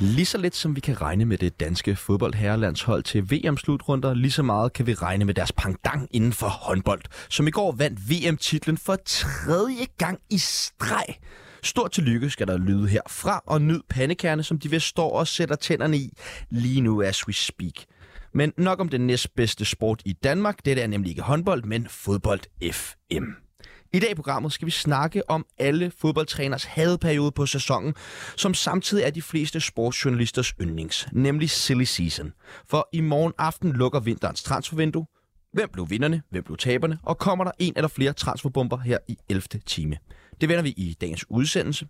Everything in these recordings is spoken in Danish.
Lige så lidt som vi kan regne med det danske fodboldherrelandshold til VM-slutrunder, lige så meget kan vi regne med deres pangdang inden for håndbold, som i går vandt VM-titlen for tredje gang i streg. Stort tillykke skal der lyde herfra, og nyd pandekerne, som de vil stå og sætter tænderne i lige nu as we speak. Men nok om den næstbedste sport i Danmark. Det er nemlig ikke håndbold, men fodbold FM. I dag i programmet skal vi snakke om alle fodboldtræners hadeperiode på sæsonen, som samtidig er de fleste sportsjournalisters yndlings, nemlig silly season. For i morgen aften lukker vinterens transfervindue. Hvem blev vinderne? Hvem blev taberne? Og kommer der en eller flere transferbomber her i 11. time? Det vender vi i dagens udsendelse.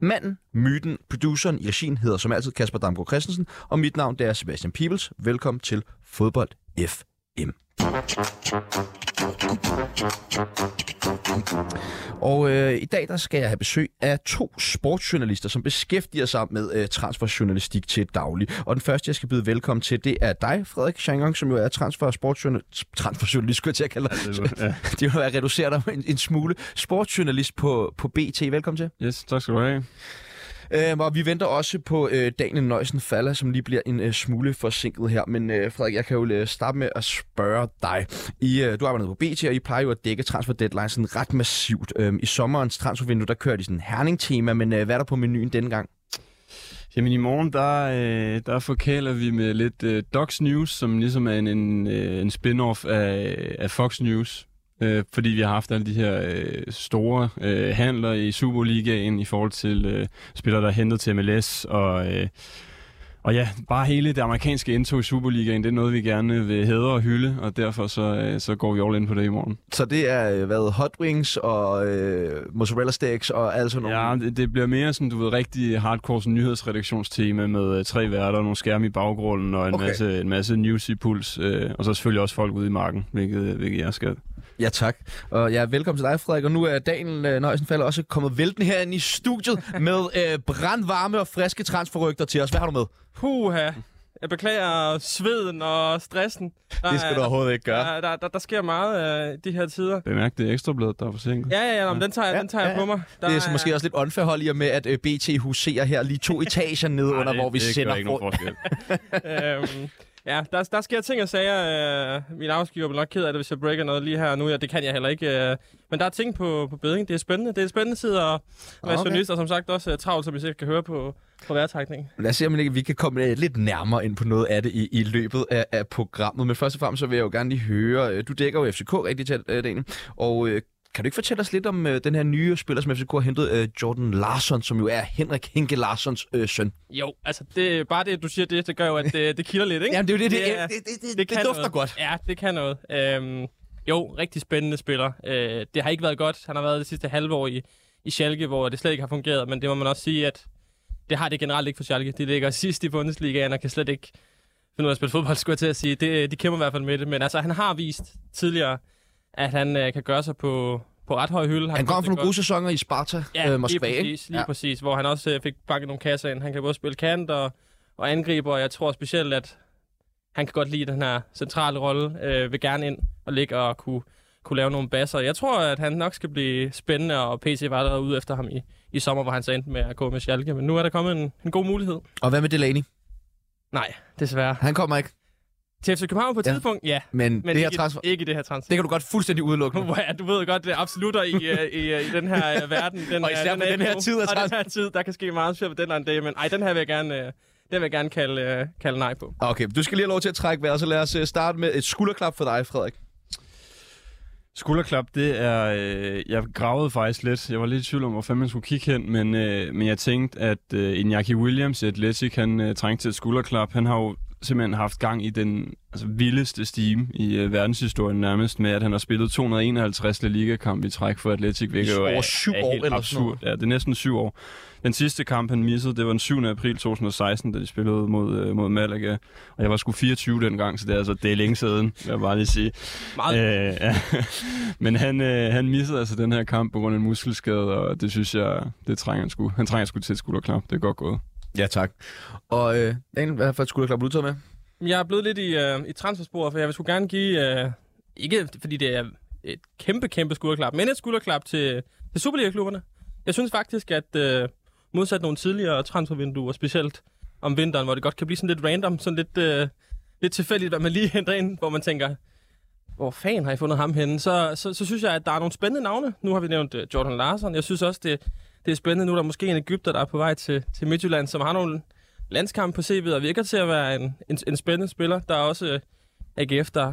Manden, myten, produceren i regien hedder som altid Kasper Damgaard Christensen, og mit navn det er Sebastian Peebles. Velkommen til Fodbold F. FM. Og øh, i dag der skal jeg have besøg af to sportsjournalister, som beskæftiger sig med øh, transferjournalistik til daglig. Og den første, jeg skal byde velkommen til, det er dig, Frederik Changong, som jo er transfer- og sportsjournalist, transferjournalist, skulle jeg til at kalde dig. Ja, det vil være reduceret dig en, en smule. Sportsjournalist på, på BT. Velkommen til. Yes, tak skal du have. Øhm, og vi venter også på øh, Daniel Nøjsen Falla, som lige bliver en øh, smule forsinket her. Men øh, Frederik, jeg kan jo øh, starte med at spørge dig. I, øh, du arbejder på BT, og I plejer jo at dække transfer deadline sådan ret massivt. Øhm, I sommerens transfervindue, der kører de sådan en herning-tema, men øh, hvad er der på menuen denne gang? Jamen i morgen, der, øh, der forkæler vi med lidt øh, Docs News, som ligesom er en, en, øh, en spin-off af, af Fox News øh, fordi vi har haft alle de her øh, store øh, handler i Superligaen i forhold til øh, spillere, der er hentet til MLS, og, øh, og ja, bare hele det amerikanske indtog i Superligaen, det er noget, vi gerne vil hædre og hylde, og derfor så, øh, så går vi all ind på det i morgen. Så det er øh, hvad, hot wings og øh, mozzarella sticks og alt sådan noget? Ja, det, det bliver mere sådan, du ved, rigtig hardcore sådan, nyhedsredaktionstema med øh, tre værter, nogle skærme i baggrunden og en, okay. masse, en masse news i puls, øh, og så selvfølgelig også folk ude i marken, hvilket, hvilket jeg skal. Ja, tak. Og ja, velkommen til dig, Frederik. Og nu er Daniel øh, Nøjsenfald også kommet vælten herinde i studiet med øh, brandvarme og friske transferrygter til os. Hvad har du med? Puha. Jeg beklager sveden og stressen. Der det skal er, du overhovedet ikke gøre. Der, der, der, der sker meget øh, de her tider. Bemærk det ekstra blad, der er forsinket. Ja, ja, ja, ja. den tager jeg, ja, den tager ja, jeg på mig. Der det er så måske også lidt åndforhold i med, at øh, BT huserer her lige to etager nede under, hvor vi det sender... Det ikke nogen forskel. øhm, Ja, der, der sker ting og sager. Øh, min arbejdsgiver bliver nok ked af det, hvis jeg breaker noget lige her nu. Ja, det kan jeg heller ikke. Øh, men der er ting på, på beding. Det er spændende. Det er spændende tid at være okay. journalist, og som sagt også uh, travlt, som vi sikkert kan høre på, på værtrækning. Lad os se, om ikke vi kan komme lidt nærmere ind på noget af det i, i løbet af, af programmet. Men først og fremmest så vil jeg jo gerne lige høre, øh, du dækker jo FCK rigtig tæt, øh, Daniel, og øh, kan du ikke fortælle os lidt om øh, den her nye spiller, som FCK har hentet, øh, Jordan Larsson, som jo er Henrik Henke Larssons øh, søn? Jo, altså det, bare det, du siger det, det gør jo, at det, det kilder lidt, ikke? Jamen det er jo det, det, det, det, det, det, det, det dufter noget. godt. Ja, det kan noget. Øhm, jo, rigtig spændende spiller. Øh, det har ikke været godt. Han har været det sidste halve år i, i Schalke, hvor det slet ikke har fungeret, men det må man også sige, at det har det generelt ikke for Schalke. De ligger sidst i Bundesligaen og kan slet ikke finde ud af at spille fodbold, skulle jeg til at sige. Det, de kæmper i hvert fald med det, men altså han har vist tidligere, at han øh, kan gøre sig på, på ret høj hylde. Han, han kom fra nogle gode sæsoner i Sparta, ja, øh, Moskva, lige præcis, lige ja. præcis, hvor han også øh, fik bakket nogle kasser ind. Han kan både spille kant og, og angriber, og jeg tror specielt, at han kan godt lide den her centrale rolle, øh, vil gerne ind og ligge og kunne, kunne lave nogle basser. Jeg tror, at han nok skal blive spændende, og PC var allerede ude efter ham i, i sommer, hvor han så endte med at gå med Schalke. Men nu er der kommet en, en god mulighed. Og hvad med Delaney? Nej, desværre. Han kommer ikke. Til FC København på et ja. tidspunkt, ja. Men, men det ikke, her transfer... ikke det her transfer. Det kan du godt fuldstændig udelukke. Ja, du ved godt, det er absolutter i, i, i, i den her uh, verden. Den, og især den, på den her tid. Og den her tid, der kan ske meget svært på den dag. Men ej, den her vil jeg gerne, den vil jeg gerne kalde, kalde nej på. Okay, du skal lige have lov til at trække vejret, så lad os starte med et skulderklap for dig, Frederik. Skulderklap, det er... Øh, jeg gravede faktisk lidt. Jeg var lidt i tvivl om, hvor fanden man skulle kigge hen, men, øh, men jeg tænkte, at øh, Iñaki Williams i Atletic, han øh, trængte til et skulderklap. Han har jo simpelthen haft gang i den altså, vildeste stime i øh, verdenshistorien nærmest med, at han har spillet 251 La Liga-kamp i træk for Atletic, hvilket jo er, syv er år helt eller absurd. Ja, det er næsten syv år. Den sidste kamp, han missede, det var den 7. april 2016, da de spillede mod, øh, mod Malaga. Og jeg var sgu 24 dengang, så det er, altså, det er længe siden, vil jeg bare lige sige. Meget. Øh, ja. Men han, øh, han missede altså den her kamp på grund af en muskelskade, og det synes jeg, det trænger han sgu. Han trænger sgu til et skulderklap. Det er godt gået. Ja, tak. Og øh, Daniel, hvad for skulle du klappe ud med? Jeg er blevet lidt i, øh, i transfersporet, for jeg vil sgu gerne give, øh, ikke fordi det er et kæmpe, kæmpe skulderklap, men et skulderklap til, til Superliga-klubberne. Jeg synes faktisk, at øh, modsat nogle tidligere transfervinduer, specielt om vinteren, hvor det godt kan blive sådan lidt random, sådan lidt, øh, lidt tilfældigt, hvad man lige henter ind, hvor man tænker, hvor fanden har I fundet ham henne? Så, så, så synes jeg, at der er nogle spændende navne. Nu har vi nævnt øh, Jordan Larsen. Jeg synes også, det, det er spændende nu. Der er måske en Ægypter, der er på vej til, til Midtjylland, som har nogle landskampe på CV'et og virker til at være en, en, en spændende spiller. Der er også uh, AGF, der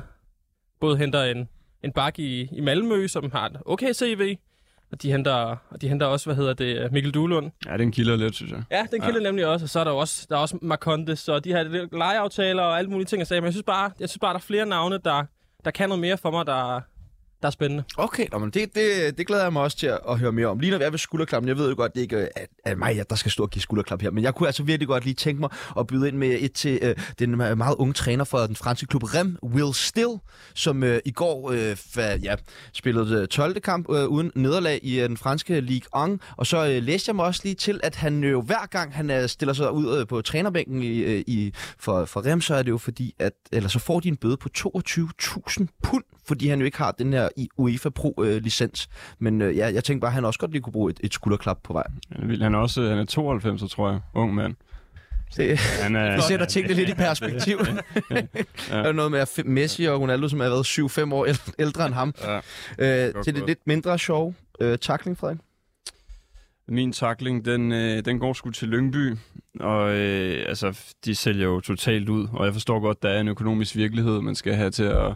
både henter en, en bak i, i Malmø, som har et okay CV, og de henter, og de henter også, hvad hedder det, Mikkel Duhlund. Ja, den kilder lidt, synes jeg. Ja, den kilder ja. nemlig også, og så er der også, der er også Marcondes, og de her lejeaftaler og alle mulige ting, jeg sagde. Men jeg synes bare, jeg synes bare, der er flere navne, der, der kan noget mere for mig, der, der er spændende. Okay, nå, men det, det, det glæder jeg mig også til at, at høre mere om. Lige når vi er ved skulderklappen, jeg ved jo godt, det ikke er, er mig, der skal stå og give skulderklap her, men jeg kunne altså virkelig godt lige tænke mig at byde ind med et til øh, den meget unge træner for den franske klub Rem, Will Still, som øh, i går øh, fa, ja, spillede øh, 12. Kamp øh, uden nederlag i øh, den franske Ligue 1, og så øh, læste jeg mig også lige til, at han jo hver gang han øh, stiller sig ud øh, på trænerbænken i, øh, i, for, for Rem, så er det jo fordi, at eller så får de en bøde på 22.000 pund, fordi han jo ikke har den her UEFA Pro-licens. Men øh, ja, jeg tænkte bare, at han også godt lige kunne bruge et, et skulderklap på vej. Han er også han er 92, tror jeg. Ung mand. Det, han er, det sætter tingene lidt i perspektiv. ja. Der er noget med at Messi og Ronaldo, som har været 7-5 år ældre end ham. Ja. Øh, til det lidt mindre sjov øh, takling, Frederik. Min takling, den, øh, den går sgu til Lyngby, og øh, altså, de sælger jo totalt ud, og jeg forstår godt, der er en økonomisk virkelighed, man skal have til at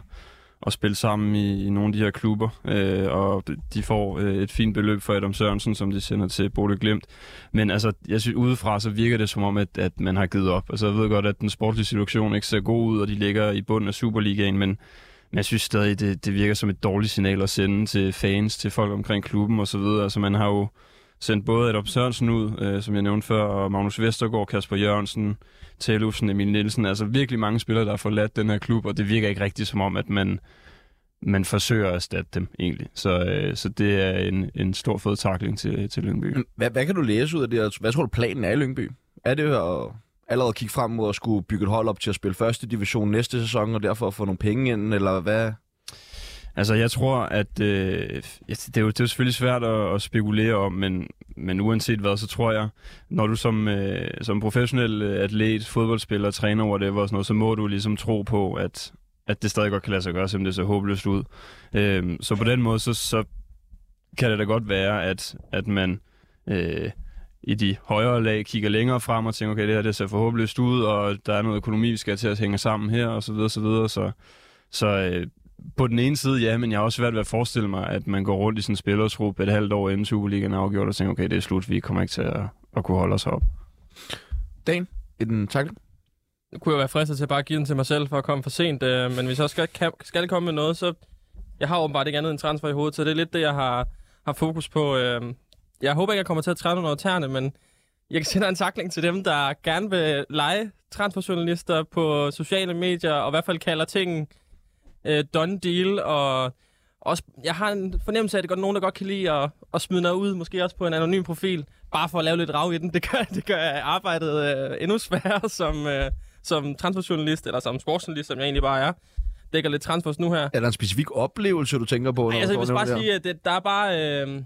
at spille sammen i, i nogle af de her klubber, øh, og de får øh, et fint beløb for Adam Sørensen, som de sender til Bode Glimt. Men altså, jeg synes, udefra så virker det som om, at, at man har givet op. Altså, jeg ved godt, at den sportlige situation ikke ser god ud, og de ligger i bunden af Superligaen, men men jeg synes stadig, det, det virker som et dårligt signal at sende til fans, til folk omkring klubben osv. Altså man har jo sendt både Adolf Sørensen ud, øh, som jeg nævnte før, og Magnus Vestergaard, Kasper Jørgensen, Tellufsen, Emil Nielsen. Altså virkelig mange spillere, der har forladt den her klub, og det virker ikke rigtigt som om, at man, man forsøger at erstatte dem egentlig. Så, øh, så det er en, en stor fed takling til, til Lyngby. Hvad, hvad kan du læse ud af det? Hvad tror du planen er i Lyngby? Er det at allerede kigge frem mod at skulle bygge et hold op til at spille første division næste sæson, og derfor få nogle penge ind, eller hvad? Altså, jeg tror, at øh, det, er jo, det er jo selvfølgelig svært at, at spekulere om, men, men uanset hvad, så tror jeg, når du som, øh, som professionel øh, atlet, fodboldspiller, træner, whatever, sådan noget, så må du ligesom tro på, at, at det stadig godt kan lade sig gøre, selvom det ser håbløst ud. Øh, så på den måde, så, så kan det da godt være, at, at man øh, i de højere lag kigger længere frem og tænker, okay, det her det ser for håbløst ud, og der er noget økonomi, vi skal til at hænge sammen her, og så videre, så videre. Så, så øh, på den ene side, ja, men jeg har også svært ved at forestille mig, at man går rundt i sådan en spillertrup et halvt år inden Superligaen er afgjort, og tænker, okay, det er slut, vi kommer ikke til at, at kunne holde os op. Dan, en takling? Nu kunne jeg være fristet til at bare give den til mig selv for at komme for sent, øh, men hvis jeg skal, kan, skal komme med noget, så jeg har åbenbart ikke andet end transfer i hovedet, så det er lidt det, jeg har, har fokus på. Øh, jeg håber ikke, jeg kommer til at træne under tæerne, men jeg kan sende en takling til dem, der gerne vil lege transferjournalister på sociale medier, og i hvert fald kalder ting øh, done deal, og også, jeg har en fornemmelse af, at det er nogen, der godt kan lide at, at smide noget ud, måske også på en anonym profil, bare for at lave lidt rav i den. Det gør, det gør arbejdet øh, endnu sværere som, øh, som transferjournalist, eller som sportsjournalist, som jeg egentlig bare er. Dækker lidt transfers nu her. Er der en specifik oplevelse, du tænker på? Nej, altså, jeg vil bare sige, at det, der er bare... Øh,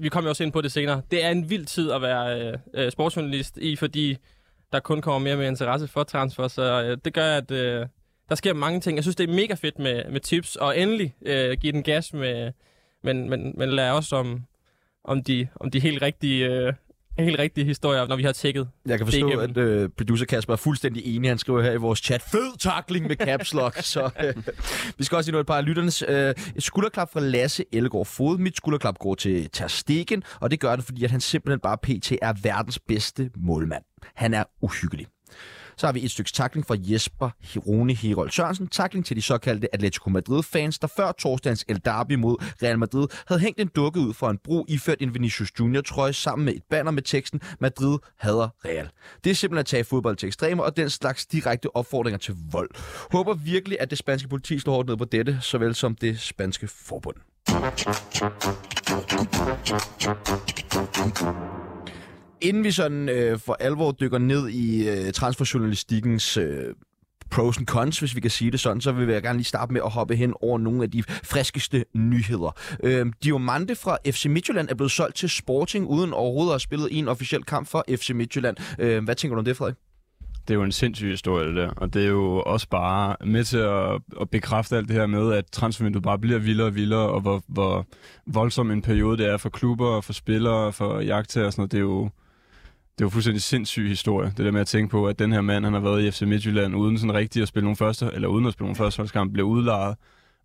vi kommer jo også ind på det senere. Det er en vild tid at være øh, øh, sportsjournalist i, fordi der kun kommer mere og mere interesse for transfer, så øh, det gør, at øh, der sker mange ting. Jeg synes, det er mega fedt med, med tips, og endelig øh, give den gas med, men, men, men lad os om, om, de, om de helt rigtige, øh, helt rigtige historier, når vi har tjekket Jeg kan forstå, at øh, producer Kasper er fuldstændig enig. Han skriver her i vores chat, fed takling med caps lock. så øh, vi skal også sige noget et par af lytternes. Øh, skulderklap fra Lasse Ellegaard Fod. Mit skulderklap går til Ter Stegen, og det gør det, fordi at han simpelthen bare pt. er verdens bedste målmand. Han er uhyggelig. Så har vi et stykke takling fra Jesper Rune Herold Sørensen. Takling til de såkaldte Atletico Madrid-fans, der før torsdagens El Derby mod Real Madrid havde hængt en dukke ud for en bro iført en Vinicius Junior trøje sammen med et banner med teksten Madrid hader Real. Det er simpelthen at tage fodbold til ekstremer og den slags direkte opfordringer til vold. Håber virkelig, at det spanske politi slår hårdt ned på dette, såvel som det spanske forbund. Inden vi sådan øh, for alvor dykker ned i øh, transferjournalistikkens øh, pros and cons, hvis vi kan sige det sådan, så vil jeg gerne lige starte med at hoppe hen over nogle af de friskeste nyheder. Øh, Diomande fra FC Midtjylland er blevet solgt til Sporting, uden overhovedet at have spillet en officiel kamp for FC Midtjylland. Øh, hvad tænker du om det, Frederik? Det er jo en sindssyg historie, det der. Og det er jo også bare med til at, at bekræfte alt det her med, at transfervinduet bare bliver vildere og vildere, og hvor, hvor voldsom en periode det er for klubber, for spillere, for jagt og sådan noget. Det er jo, det jo fuldstændig sindssyg historie. Det der med at tænke på, at den her mand, han har været i FC Midtjylland uden sådan rigtig at spille nogle første, eller uden at spille nogle førsteholdskampe, bliver udlejet,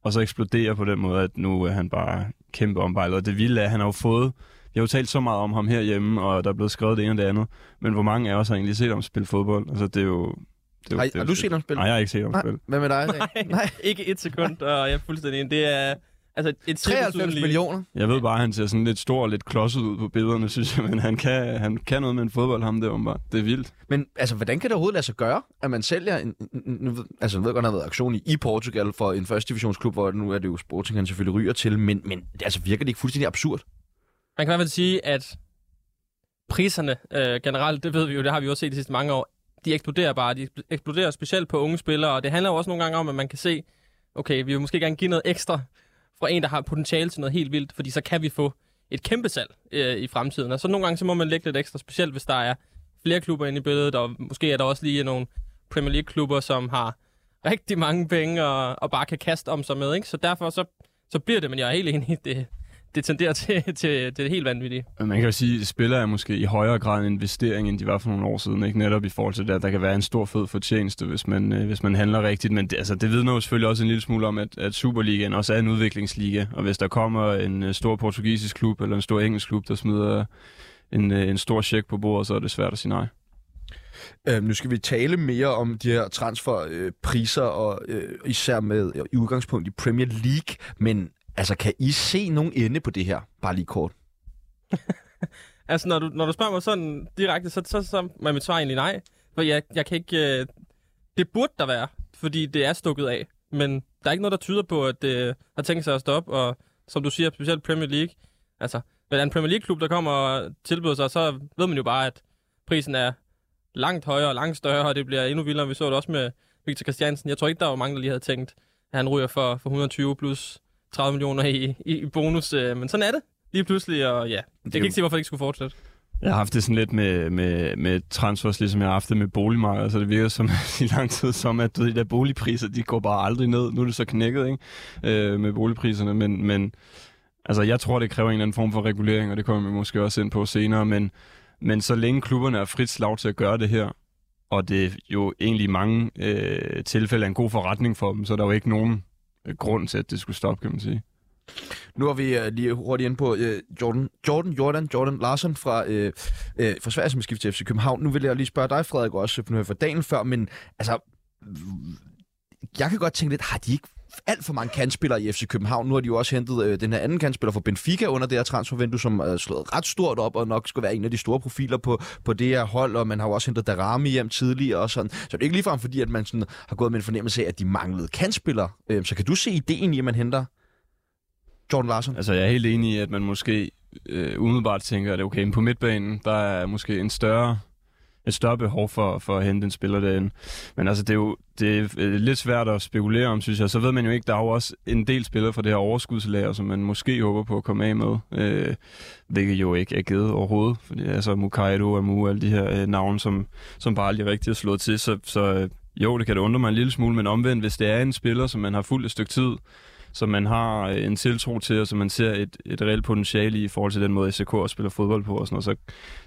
og så eksploderer på den måde, at nu er han bare kæmpe ombejlet. Og det vilde er, at han har jo fået jeg har jo talt så meget om ham herhjemme, og der er blevet skrevet det ene og det andet. Men hvor mange af os har egentlig set ham spille fodbold? Altså, det er jo... Det er, Har, det er har du set ham spille? Nej, jeg har ikke set ham spille. Hvad med dig? Nej, Nej, ikke et sekund, og jeg er fuldstændig. Det er altså et 93 millioner. Jeg ved bare, at han ser sådan lidt stor og lidt klodset ud på billederne, synes jeg. Men han kan, han kan noget med en fodbold, ham der åbenbart. Det er vildt. Men altså, hvordan kan det overhovedet lade sig gøre, at man sælger en... en- en- altså, jeg ved godt, der har været aktion i, i Portugal for en første divisionsklub, hvor nu er det jo Sporting, han selvfølgelig ryger til, men, men altså, virker det ikke fuldstændig absurd? Man kan i hvert fald sige, at priserne øh, generelt, det ved vi jo, det har vi jo også set de sidste mange år, de eksploderer bare. De eksploderer specielt på unge spillere, og det handler jo også nogle gange om, at man kan se, okay, vi vil måske gerne give noget ekstra fra en, der har potentiale til noget helt vildt, fordi så kan vi få et kæmpe salg øh, i fremtiden. Og så nogle gange, så må man lægge lidt ekstra, specielt hvis der er flere klubber inde i billedet, og måske er der også lige nogle Premier League-klubber, som har rigtig mange penge og, og bare kan kaste om sig med. Ikke? Så derfor så, så bliver det, men jeg er helt enig, det, det tenderer til, til, til det helt vanvittige. Man kan jo sige, at spillere er måske i højere grad en investering, end de var for nogle år siden. Ikke? Netop i forhold til det, at der kan være en stor fed fortjeneste, hvis man, øh, hvis man handler rigtigt. Men det, altså, det vidner jo selvfølgelig også en lille smule om, at, at Superligaen også er en udviklingsliga. Og hvis der kommer en øh, stor portugisisk klub eller en stor engelsk klub, der smider en, øh, en stor check på bordet, så er det svært at sige nej. Øh, nu skal vi tale mere om de her transferpriser, øh, priser, og øh, især med øh, i udgangspunkt i Premier League, men altså, kan I se nogen ende på det her? Bare lige kort. Altså, når du, når du spørger mig sådan direkte, så, så, så er mit svar egentlig nej. For jeg, jeg kan ikke... Øh, det burde der være, fordi det er stukket af. Men der er ikke noget, der tyder på, at det har tænkt sig at stoppe. Og som du siger, specielt Premier League. Altså, hvis en Premier League-klub, der kommer og tilbyder sig, så ved man jo bare, at prisen er langt højere og langt større, og det bliver endnu vildere. Vi så det også med Victor Christiansen. Jeg tror ikke, der var mange, der lige havde tænkt, at han ryger for, for 120 plus 30 millioner i, i, i bonus. øh, Men sådan er det lige pludselig, og ja, jeg kan ikke se, hvorfor det ikke skulle fortsætte. Jeg har haft det sådan lidt med, med, med transfers, ligesom jeg har haft det med boligmarkedet, så det virker som i lang tid som, at de der boligpriser, de går bare aldrig ned. Nu er det så knækket, ikke? Øh, med boligpriserne, men, men altså, jeg tror, det kræver en eller anden form for regulering, og det kommer vi måske også ind på senere, men, men så længe klubberne er frit slag til at gøre det her, og det er jo egentlig mange øh, tilfælde er en god forretning for dem, så er der jo ikke nogen Øh, grund til, at det skulle stoppe, kan man sige. Nu er vi uh, lige hurtigt inde på uh, Jordan, Jordan, Jordan, Jordan Larsen fra, uh, uh, fra Sverige, som er skiftet til FC København. Nu vil jeg lige spørge dig, Frederik, også, for nu for dagen før, men altså, jeg kan godt tænke lidt, har de ikke alt for mange kantspillere i FC København? Nu har de jo også hentet øh, den her anden kantspiller fra Benfica under det her transfervindue, som er slået ret stort op, og nok skal være en af de store profiler på, på det her hold, og man har jo også hentet Darami hjem tidligere og sådan. Så det er ikke ligefrem fordi, at man sådan har gået med en fornemmelse af, at de manglede kantspillere. Øh, så kan du se ideen i, at man henter Jordan Larsen? Altså, jeg er helt enig i, at man måske øh, umiddelbart tænker, at okay, på midtbanen, der er måske en større, et større behov for, for at hente en spiller derinde. Men altså, det er jo det er øh, lidt svært at spekulere om, synes jeg. Så ved man jo ikke, der er jo også en del spillere fra det her overskudslager, som man måske håber på at komme af med. Øh, hvilket jo ikke er givet overhovedet. Fordi altså, Mukaido, Amu, alle de her øh, navne, som, som bare aldrig rigtig er slået til. Så, så øh, jo, det kan det undre mig en lille smule, men omvendt, hvis det er en spiller, som man har fuldt et stykke tid, som man har øh, en tiltro til, og som man ser et, et reelt potentiale i, i forhold til den måde, SK spiller fodbold på, og sådan noget, så,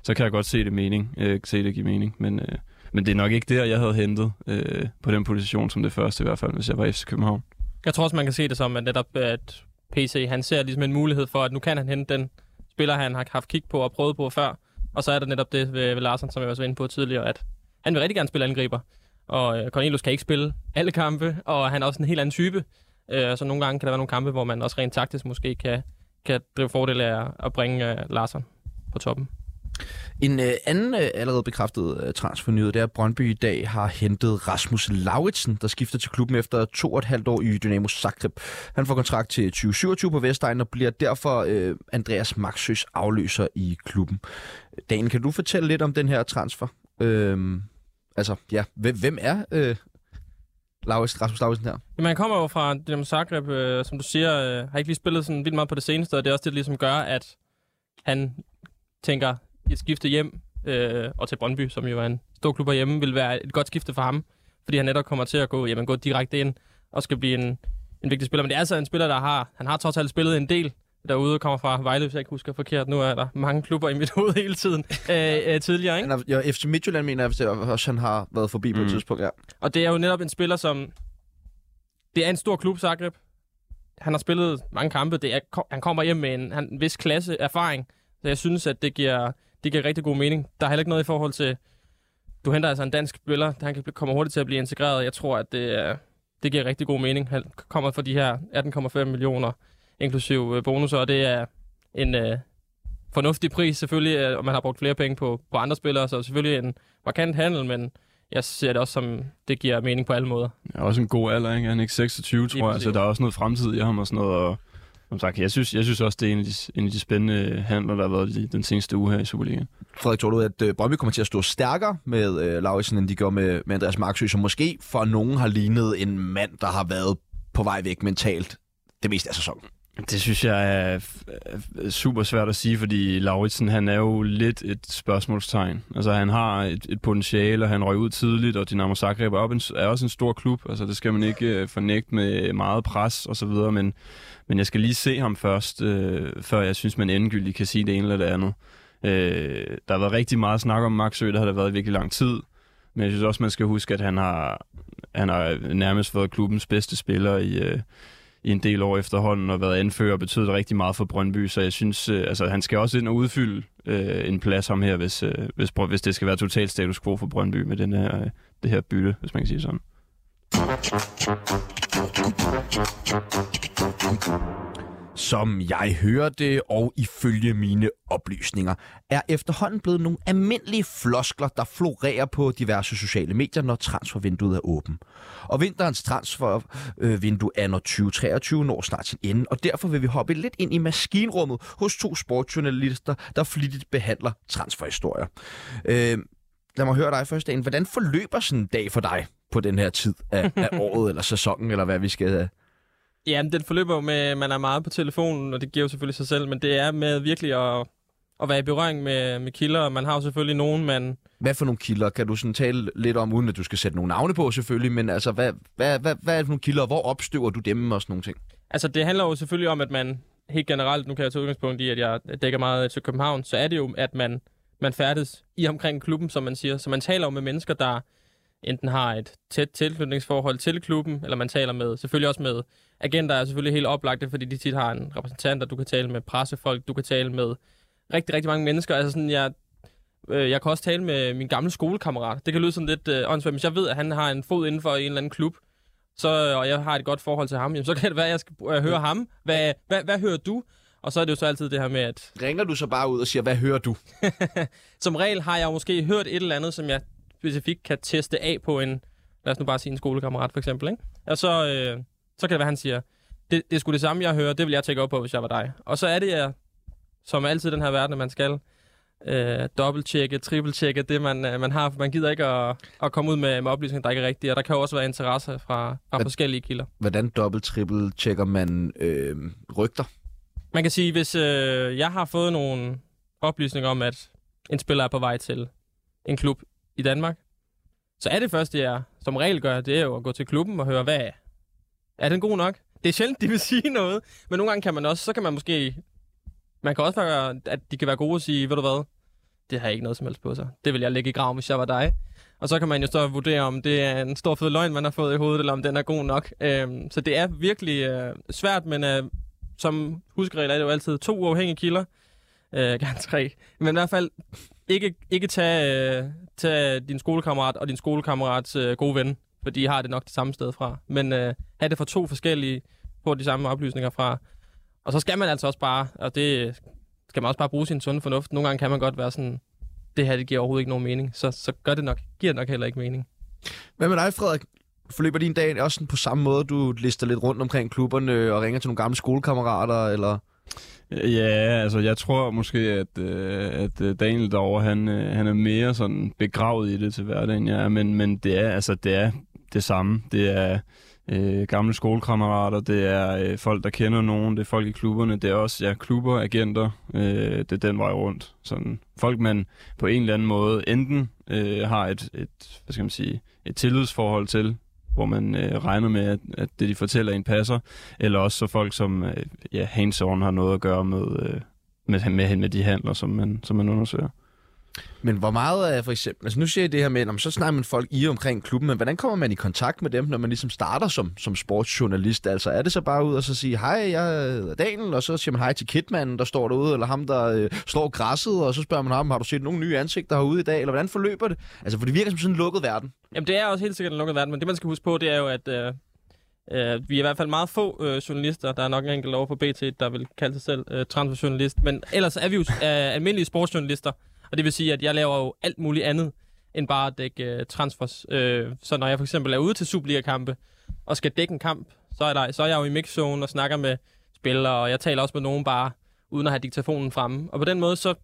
så kan jeg godt se det mening, øh, se det give mening. Men, øh, men det er nok ikke der, jeg havde hentet øh, på den position som det første i hvert fald, hvis jeg var FC København. Jeg tror også, man kan se det som, at netop at PC, han ser ligesom en mulighed for, at nu kan han hente den spiller, han har haft kig på og prøvet på før. Og så er der netop det ved, ved Larsen, som jeg var inde på tidligere, at han vil rigtig gerne spille angriber. Og øh, Cornelius kan ikke spille alle kampe, og han er også en helt anden type. Øh, så nogle gange kan der være nogle kampe, hvor man også rent taktisk måske kan, kan drive fordel af at bringe øh, Larsen på toppen. En øh, anden øh, allerede bekræftet øh, transfernyhed, det er, at Brøndby i dag har hentet Rasmus Lauritsen, der skifter til klubben efter to og et halvt år i Dynamo Zagreb. Han får kontrakt til 2027 på Vestegn og bliver derfor øh, Andreas Maxøs afløser i klubben. Dan, kan du fortælle lidt om den her transfer? Øh, altså, ja, hvem, hvem er øh, Laus, Rasmus Lausen her? Jamen, han kommer jo fra Dynamo Zagreb, øh, som du siger, øh, har ikke lige spillet sådan vildt meget på det seneste, og det er også det, der ligesom gør, at han tænker, et skifte hjem øh, og til Brøndby, som jo er en stor klub hjemme, vil være et godt skifte for ham, fordi han netop kommer til at gå, jamen, gå direkte ind og skal blive en, en vigtig spiller. Men det er altså en spiller, der har, han har trods alt spillet en del derude, kommer fra Vejle, hvis jeg ikke husker forkert. Nu er der mange klubber i mit hoved hele tiden øh, øh, tidligere, ikke? Han er, ja, FC Midtjylland mener jeg, også han har været forbi mm. på et Mm. tidspunkt, ja. Og det er jo netop en spiller, som... Det er en stor klub, Zagreb. Han har spillet mange kampe. Det er, han kommer hjem med en, han, en vis klasse erfaring. Så jeg synes, at det giver, det giver rigtig god mening. Der er heller ikke noget i forhold til... Du henter altså en dansk spiller. Han kan komme hurtigt til at blive integreret. Jeg tror, at det, det giver rigtig god mening. Han kommer for de her 18,5 millioner, inklusiv øh, bonusser, og det er en øh, fornuftig pris selvfølgelig, øh, og man har brugt flere penge på, på andre spillere, så selvfølgelig en markant handel, men jeg ser det også som, det giver mening på alle måder. Ja, også en god alder, ikke? Han er ikke 26, tror jeg, så der er også noget fremtid i ham og sådan noget. Og, som sagt, jeg synes, jeg synes også, det er en af de, en af de spændende handler, der har været i den seneste uge her i Superligaen. Frederik, tror du, at øh, Brøndby kommer til at stå stærkere med øh, Lauritsen, end de gør med, med Andreas Marksø, som måske for nogen har lignet en mand, der har været på vej væk mentalt det meste af sæsonen? Det synes jeg er super svært at sige, fordi Lauritsen, han er jo lidt et spørgsmålstegn. Altså, han har et, et potentiale, og han røg ud tidligt, og Dynamo Zagreb er, op en, er også en stor klub. Altså, det skal man ikke øh, fornægte med meget pres og så videre, men, men jeg skal lige se ham først, øh, før jeg synes, man endegyldigt kan sige det ene eller det andet. Øh, der har været rigtig meget snak om Maxø, der har der været i virkelig lang tid. Men jeg synes også, man skal huske, at han har, han har nærmest været klubbens bedste spiller i, øh, i en del år efterhånden og været anfører og betydet rigtig meget for Brøndby, så jeg synes, øh, altså han skal også ind og udfylde øh, en plads om her, hvis, øh, hvis, hvis det skal være totalt status quo for Brøndby med den her, øh, det her bytte, hvis man kan sige sådan. Som jeg hører det, og ifølge mine oplysninger, er efterhånden blevet nogle almindelige floskler, der florerer på diverse sociale medier, når transfervinduet er åben. Og vinterens transfervindue øh, er når 2023 når snart sin ende, og derfor vil vi hoppe lidt ind i maskinrummet hos to sportsjournalister, der flittigt behandler transferhistorier. Øh, lad mig høre dig først, Dan. Hvordan forløber sådan en dag for dig på den her tid af, af året eller sæsonen, eller hvad vi skal... Øh, Ja, den forløber jo med, at man er meget på telefonen, og det giver jo selvfølgelig sig selv, men det er med virkelig at, at være i berøring med, med kilder, og man har jo selvfølgelig nogen, man... Hvad for nogle kilder? Kan du sådan tale lidt om, uden at du skal sætte nogle navne på selvfølgelig, men altså, hvad, hvad, hvad, hvad er det for nogle kilder, og hvor opstøver du dem og sådan nogle ting? Altså, det handler jo selvfølgelig om, at man helt generelt, nu kan jeg tage udgangspunkt i, at jeg dækker meget til København, så er det jo, at man, man færdes i omkring klubben, som man siger. Så man taler jo med mennesker, der enten har et tæt tilknytningsforhold til klubben, eller man taler med, selvfølgelig også med agenter, er selvfølgelig helt oplagte, fordi de tit har en repræsentant, og du kan tale med pressefolk, du kan tale med rigtig, rigtig mange mennesker. Altså sådan, jeg, øh, jeg kan også tale med min gamle skolekammerat. Det kan lyde sådan lidt øh, åndssvagt, hvis jeg ved, at han har en fod inden for en eller anden klub, så, og jeg har et godt forhold til ham, jamen, så kan det være, at jeg skal øh, høre ham. Hvad, hvad, hvad hører du? Og så er det jo så altid det her med, at Ringer du så bare ud og siger, hvad hører du? som regel har jeg måske hørt et eller andet, som jeg specifikt kan teste af på en, lad os nu bare sige en skolekammerat for eksempel, ikke? Og så, øh, så kan det være, han siger, det, det er sgu det samme, jeg hører, det vil jeg tjekke op på, hvis jeg var dig. Og så er det, jeg, som altid i den her verden, at man skal øh, dobbelttjekke, trippeltjekke det, man, øh, man har, for man gider ikke at, at komme ud med, med oplysninger, der ikke er rigtige, og der kan jo også være interesse fra, fra Men- forskellige kilder. Hvordan dobbelt, trippel tjekker man øh, rygter? Man kan sige, hvis øh, jeg har fået nogle oplysninger om, at en spiller er på vej til en klub i Danmark, så er det første, jeg som regel gør, det er jo at gå til klubben og høre, hvad er, er den god nok? Det er sjældent, de vil sige noget, men nogle gange kan man også, så kan man måske, man kan også være, at de kan være gode og sige, ved du hvad, det har ikke noget som helst på sig. Det vil jeg lægge i graven, hvis jeg var dig. Og så kan man jo så vurdere, om det er en stor fed løgn, man har fået i hovedet, eller om den er god nok. Øhm, så det er virkelig øh, svært, men øh, som huskeregel er det jo altid to uafhængige kilder. Øh, gerne tre. Men i hvert fald ikke, ikke tage, øh, tage din skolekammerat og din skolekammerats øh, gode ven, for de har det nok det samme sted fra. Men øh, have det fra to forskellige, få de samme oplysninger fra. Og så skal man altså også bare, og det skal man også bare bruge sin sunde fornuft. Nogle gange kan man godt være sådan det her det giver overhovedet ikke nogen mening, så, så gør det nok, giver det nok heller ikke mening. Hvad med dig, Frederik? Forløber din dag også på samme måde? Du lister lidt rundt omkring klubberne og ringer til nogle gamle skolekammerater, eller... Ja, altså jeg tror måske, at, øh, at øh, Daniel derovre, han, øh, han er mere sådan begravet i det til hverdagen, ja, men, men det er altså det er det samme. Det er øh, gamle skolekammerater, det er øh, folk, der kender nogen, det er folk i klubberne, det er også ja, klubber, agenter, øh, det er den vej rundt. Sådan folk, man på en eller anden måde enten øh, har et, et, hvad skal man sige, et tillidsforhold til, hvor man øh, regner med, at, at det, de fortæller, en passer, eller også så folk, som øh, ja, hands-on har noget at gøre med, øh, med, med, med de handler, som man, som man undersøger. Men hvor meget er for eksempel... Altså nu siger jeg det her med, om så snakker man folk i omkring klubben, men hvordan kommer man i kontakt med dem, når man ligesom starter som, som sportsjournalist? Altså er det så bare ud og så sige, hej, jeg er Daniel, og så siger man hej til Kitmanden, der står derude, eller ham, der øh, slår græsset, og så spørger man ham, har du set nogle nye ansigter herude i dag, eller hvordan forløber det? Altså for det virker som sådan en lukket verden. Jamen, det er også helt sikkert en lukket verden, men det, man skal huske på, det er jo, at øh, øh, vi er i hvert fald meget få øh, journalister. Der er nok en enkelt over på BT, der vil kalde sig selv øh, transferjournalist. Men ellers er vi jo øh, almindelige sportsjournalister, og det vil sige, at jeg laver jo alt muligt andet, end bare at dække øh, transfers. Øh, så når jeg for eksempel er ude til Superliga-kampe, og skal dække en kamp, så er, der, så er jeg jo i mixzone og snakker med spillere, og jeg taler også med nogen bare, uden at have diktafonen fremme. Og på den måde, så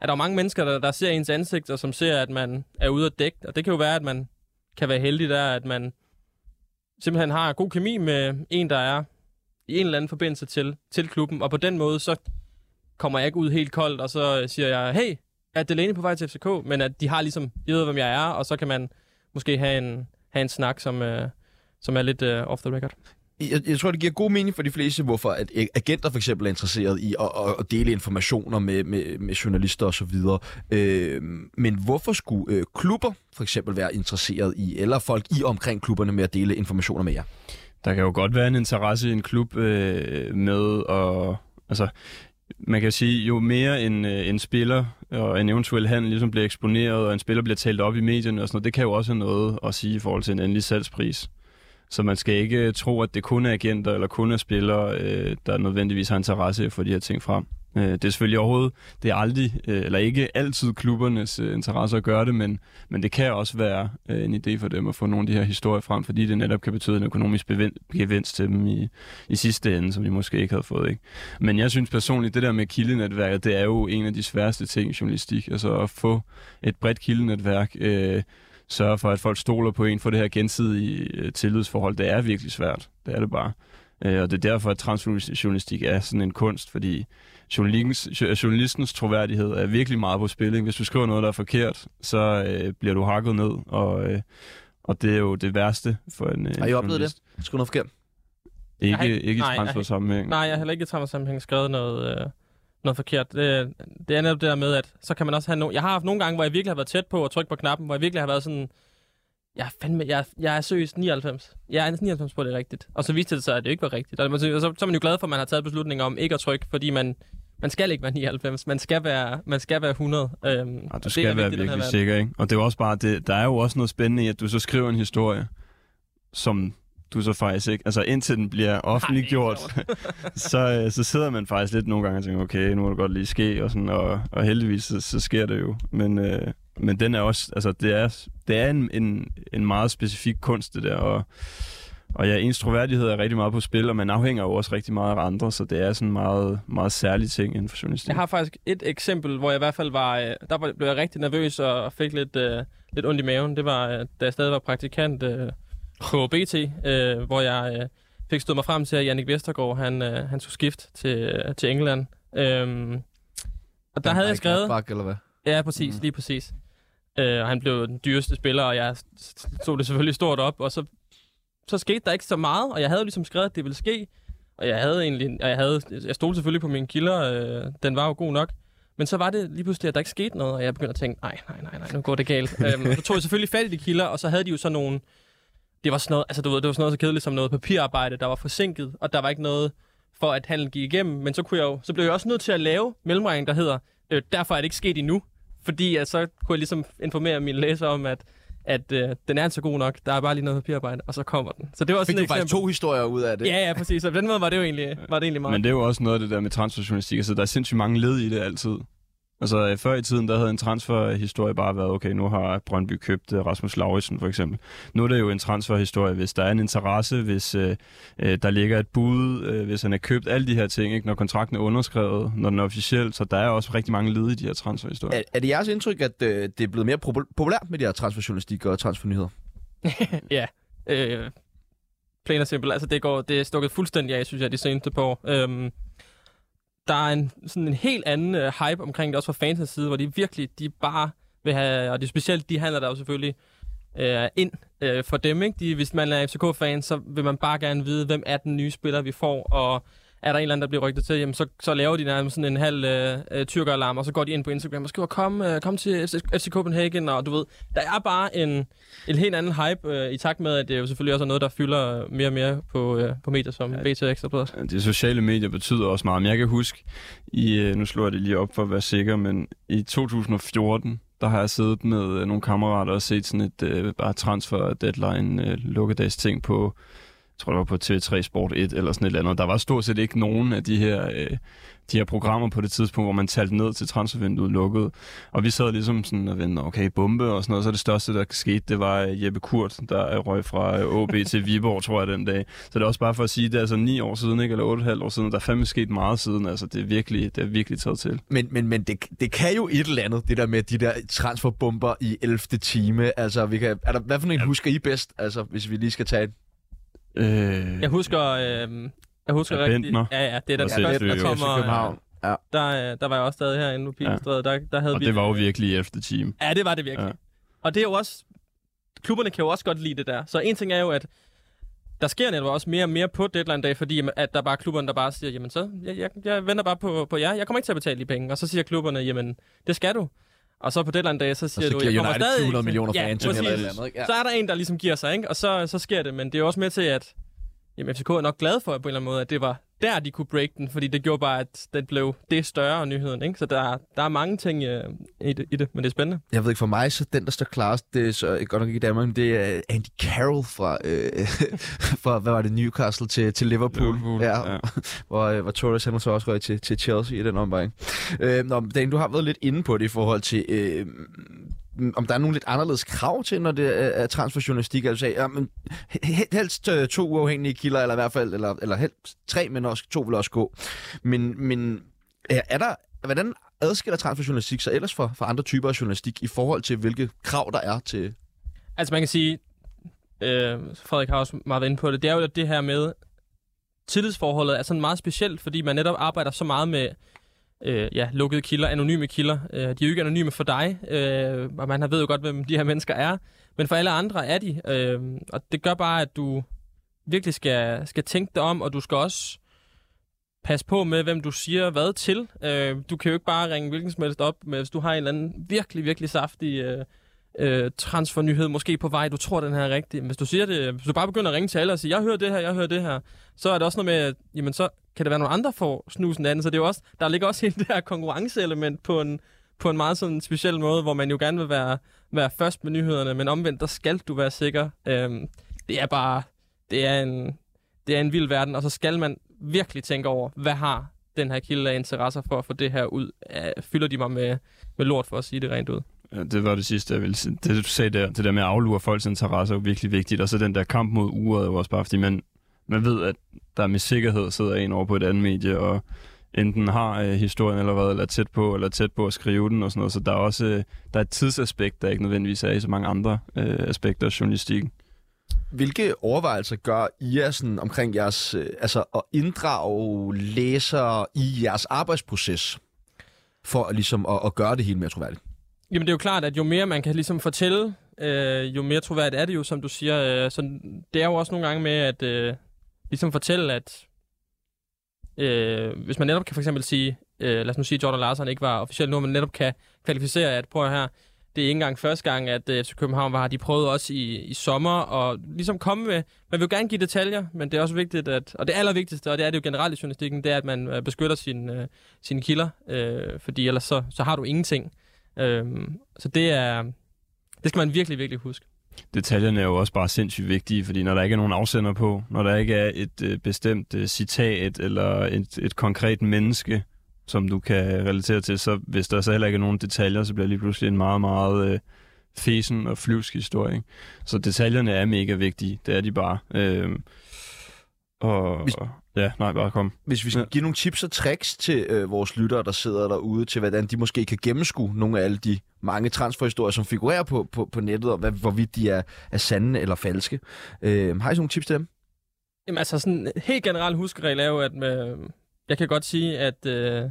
er der jo mange mennesker, der, der ser ens ansigt, og som ser, at man er ude at dække. Og det kan jo være, at man kan være heldig der, at man simpelthen har god kemi med en, der er i en eller anden forbindelse til, til klubben. Og på den måde, så kommer jeg ikke ud helt koldt, og så øh, siger jeg, hey, er Delaney på vej til FCK? Men at de har ligesom, de ved, hvem jeg er, og så kan man måske have en, have en snak, som, øh, som er lidt øh, off the record. Jeg, jeg tror, det giver god mening for de fleste, hvorfor at agenter for eksempel er interesseret i at, at, at dele informationer med, med, med journalister osv. Øh, men hvorfor skulle øh, klubber for eksempel være interesseret i, eller folk i omkring klubberne med at dele informationer med jer? Der kan jo godt være en interesse i en klub øh, med at... Altså, man kan sige, jo mere en, øh, en spiller og en eventuel handel ligesom bliver eksponeret, og en spiller bliver talt op i medierne og sådan noget, det kan jo også have noget at sige i forhold til en endelig salgspris. Så man skal ikke tro, at det kun er agenter eller kun er spillere, øh, der nødvendigvis har interesse for de her ting frem. Øh, det er selvfølgelig overhovedet, det er aldrig, øh, eller ikke altid klubbernes øh, interesse at gøre det, men, men det kan også være en idé for dem at få nogle af de her historier frem, fordi det netop kan betyde en økonomisk gevinst til dem i, i sidste ende, som de måske ikke havde fået. Ikke? Men jeg synes personligt, det der med kildenetværket, det er jo en af de sværeste ting i journalistik, altså at få et bredt kildenetværk, øh, sørge for, at folk stoler på en for det her gensidige tillidsforhold, det er virkelig svært. Det er det bare. Og det er derfor, at transjournalistik er sådan en kunst, fordi journalistens troværdighed er virkelig meget på spil. Hvis du skriver noget, der er forkert, så øh, bliver du hakket ned, og, øh, og det er jo det værste for en øh, Har I oplevet det? Skrive noget forkert? Ikke, har, ikke i transfer-sammenhæng. Nej, jeg har heller ikke i transfer-sammenhæng skrevet noget, øh, noget forkert. Det, det er netop det der med, at så kan man også have no- Jeg har haft nogle gange, hvor jeg virkelig har været tæt på at trykke på knappen, hvor jeg virkelig har været sådan... Jeg er, fandme, jeg, jeg er seriøst 99. Jeg er 99 på, det er rigtigt. Og så viste det sig, at det ikke var rigtigt. Og så, så er man jo glad for, at man har taget beslutninger om ikke at trykke, fordi man man skal ikke være 99, man skal være, man skal være 100. Øhm, ja, du skal være vigtigt, virkelig sikker, ikke? Og det er også bare, det, der er jo også noget spændende i, at du så skriver en historie, som du så faktisk ikke... Altså indtil den bliver offentliggjort, så, øh, så sidder man faktisk lidt nogle gange og tænker, okay, nu må det godt lige ske, og, sådan, og, og heldigvis så, så sker det jo. Men, øh, men den er også... Altså det er, det er en, en, en meget specifik kunst, det der, og og ja, ens troværdighed er rigtig meget på spil, og man afhænger jo også rigtig meget af andre, så det er sådan en meget, meget særlig ting inden for journalistik. Jeg har faktisk et eksempel, hvor jeg i hvert fald var, øh, der blev jeg rigtig nervøs og fik lidt, uh, lidt ondt i maven. Det var, øh, da jeg stadig var praktikant uh, på BT, uh, hvor jeg uh, fik stået mig frem til, at Jannik Vestergaard, han, uh, han skulle skifte til, uh, til England. Um, og der havde jeg skrevet... Bak, eller hvad? Ja, præcis, mm. lige præcis. Uh, og han blev den dyreste spiller, og jeg stod det selvfølgelig stort op, og så så skete der ikke så meget, og jeg havde ligesom skrevet, at det ville ske. Og jeg havde egentlig, og jeg, havde, jeg stod selvfølgelig på mine kilder, øh, den var jo god nok. Men så var det lige pludselig, at der ikke skete noget, og jeg begyndte at tænke, nej, nej, nej, nej, nu går det galt. øhm, så tog jeg selvfølgelig fat i de kilder, og så havde de jo sådan nogle, det var sådan noget, altså du ved, det var sådan noget så kedeligt som noget papirarbejde, der var forsinket, og der var ikke noget for, at handlen gik igennem. Men så, kunne jeg jo, så blev jeg også nødt til at lave mellemregning, der hedder, øh, derfor er det ikke sket endnu. Fordi at så kunne jeg ligesom informere mine læsere om, at at øh, den er altså god nok. Der er bare lige noget papirarbejde, og så kommer den. Så det var Fik sådan du faktisk to historier ud af det? Ja, ja, præcis. Så på den måde var det jo egentlig, var det egentlig meget. Men det er jo også noget af det der med transferjournalistik. Altså, der er sindssygt mange led i det altid. Altså øh, før i tiden, der havde en transferhistorie bare været, okay, nu har Brøndby købt øh, Rasmus Lauritsen for eksempel. Nu er det jo en transferhistorie, hvis der er en interesse, hvis øh, øh, der ligger et bud, øh, hvis han er købt, alle de her ting, ikke? når kontrakten er underskrevet, når den er officiel, så der er også rigtig mange led i de her transferhistorier. Er, er det jeres indtryk, at øh, det er blevet mere popul- populært med de her transferjournalistik og transfernyheder? ja, øh, plain og simpelt. Altså, det, går, det er stukket fuldstændig af, synes jeg, de seneste par år. Øhm, der er en, sådan en helt anden øh, hype omkring det, også fra fansens side, hvor de virkelig, de bare vil have, og det er specielt, de handler der jo selvfølgelig øh, ind øh, for dem, ikke? De, hvis man er FCK-fan, så vil man bare gerne vide, hvem er den nye spiller, vi får, og er der en eller anden, der bliver rygtet til, jamen så, så laver de nærmest sådan en halv øh, øh, tyrkeralarm, og så går de ind på Instagram og skriver, kom, øh, kom til FC Copenhagen, og du ved, der er bare en, en helt anden hype, øh, i takt med, at det jo selvfølgelig også er noget, der fylder mere og mere på, øh, på medier som ja. BT Extra De sociale medier betyder også meget, men jeg kan huske, i, øh, nu slår jeg det lige op for at være sikker, men i 2014, der har jeg siddet med øh, nogle kammerater og set sådan et øh, bare transfer deadline øh, lukkedags ting på tror det var på TV3 Sport 1 eller sådan et eller andet. Der var stort set ikke nogen af de her, øh, de her programmer på det tidspunkt, hvor man talte ned til transfervinduet lukket. Og vi sad ligesom sådan og ventede, okay, bombe og sådan noget. Så det største, der skete, det var øh, Jeppe Kurt, der røg fra OB øh, til Viborg, tror jeg, den dag. Så det er også bare for at sige, det er altså ni år siden, ikke? eller otte år siden. Der er fandme sket meget siden. Altså, det er virkelig, det er virkelig taget til. Men, men, men det, det kan jo et eller andet, det der med de der transferbomber i 11. time. Altså, vi kan, er der, hvad for en ja. husker I bedst, altså, hvis vi lige skal tage Øh, jeg husker, øh, jeg husker ja, rigtigt. Ja, ja, det er der første, der kommer. København. Ja. Der, der var jeg også stadig herinde på Pilestræde. Ja. Der, der havde og vi, det var jo virkelig efter team. Ja, det var det virkelig. Ja. Og det er jo også... Klubberne kan jo også godt lide det der. Så en ting er jo, at der sker netop også mere og mere på deadline dag, fordi at der er bare klubberne, der bare siger, jamen så, jeg, jeg, jeg venter bare på, på jer, jeg kommer ikke til at betale de penge. Og så siger klubberne, jamen, det skal du. Og så på deadline dag, så siger så du, jeg kommer stadig... 200 millioner ja, fans eller eller andet, ikke? Ja. Så er der en, der ligesom giver sig, ikke? Og så, så sker det. Men det er også med til, at jamen, FCK er nok glad for på en eller anden måde, at det var der, de kunne break den, fordi det gjorde bare, at det blev det større nyheden. Ikke? Så der, der er mange ting uh, i, det, i det, men det er spændende. Jeg ved ikke, for mig, så den, der står klarest, det er så godt nok ikke i Danmark, det er Andy Carroll fra, øh, fra hvad var det, Newcastle til, til Liverpool. Liverpool ja, ja. hvor, øh, hvor Torres han så også røg til, til Chelsea i den omgang. Øh, nå, Dan, du har været lidt inde på det i forhold til øh, Mm, om der er nogle lidt anderledes krav til, når det er transferjournalistik. Altså, ja, men helst øh, to uafhængige kilder, eller i hvert fald, eller, eller helst tre, men også to vil også gå. Men, men er der, hvordan adskiller transferjournalistik sig ellers fra, fra andre typer af journalistik i forhold til, hvilke krav der er til... Altså man kan sige, øh, Frederik har også meget været inde på det, det er jo det her med, tillidsforholdet er sådan meget specielt, fordi man netop arbejder så meget med øh, ja, lukkede kilder, anonyme kilder. Øh, de er jo ikke anonyme for dig, øh, og man ved jo godt, hvem de her mennesker er, men for alle andre er de. Øh, og det gør bare, at du virkelig skal, skal tænke dig om, og du skal også passe på med, hvem du siger hvad til. Øh, du kan jo ikke bare ringe hvilken som helst op, med, hvis du har en eller anden virkelig, virkelig saftig øh, øh, transfernyhed måske på vej, du tror, den her er rigtig. Hvis du siger det, hvis du bare begynder at ringe til alle og sige, jeg hører det her, jeg hører det her, så er det også noget med, at jamen, så kan det være nogle andre får snusen anden. Så det er jo også, der ligger også hele det her konkurrenceelement på en, på en meget sådan speciel måde, hvor man jo gerne vil være, være først med nyhederne, men omvendt, der skal du være sikker. Øhm, det er bare, det er, en, det er en vild verden, og så skal man virkelig tænke over, hvad har den her kilde af interesser for at få det her ud? Fylder de mig med, med lort for at sige det rent ud? Øh, det var det sidste, jeg ville sige. Det, du sagde der, det der med at aflure folks interesser er jo virkelig vigtigt. Og så den der kamp mod uret er jo også bare, fordi man, man ved, at der med sikkerhed sidder en over på et andet medie, og enten har øh, historien eller hvad, eller tæt på, eller tæt på at skrive den og sådan noget. Så der er også øh, der er et tidsaspekt, der ikke nødvendigvis er i så mange andre øh, aspekter af journalistikken. Hvilke overvejelser gør I jer sådan omkring jeres, øh, altså at inddrage læsere i jeres arbejdsproces, for ligesom at, at gøre det helt mere troværdigt? Jamen det er jo klart, at jo mere man kan ligesom fortælle, øh, jo mere troværdigt er det jo, som du siger. Øh, så det er jo også nogle gange med at øh, ligesom fortælle, at øh, hvis man netop kan for eksempel sige, øh, lad os nu sige, at Jordan Larsen ikke var officielt nu, men netop kan kvalificere, at prøv her, det er ikke engang første gang, at øh, FC København var De prøvede også i, i sommer og ligesom komme med, man vil jo gerne give detaljer, men det er også vigtigt, at, og det allervigtigste, og det er det jo generelt i journalistikken, det er, at man øh, beskytter sin, øh, sine kilder, øh, fordi ellers så, så har du ingenting. Øhm, så det er, det skal man virkelig, virkelig huske. Detaljerne er jo også bare sindssygt vigtige, fordi når der ikke er nogen afsender på, når der ikke er et øh, bestemt øh, citat eller et, et konkret menneske, som du kan relatere til, så hvis der så heller ikke er nogen detaljer, så bliver det lige pludselig en meget, meget øh, fesen og flyvsk historie. Ikke? Så detaljerne er mega vigtige, det er de bare. Øh, og, Hvis- ja, nej, bare kom. Hvis vi skal Ja. give nogle tips og tricks til øh, vores lyttere, der sidder derude, til hvordan de måske kan gennemskue nogle af alle de mange transferhistorier, som figurerer på, på, på nettet, og hvad, hvorvidt de er, er sande eller falske. Øh, har I sådan nogle tips til dem? Jamen altså sådan en helt generelt huskeregel er jo, at øh, jeg kan godt sige, at øh,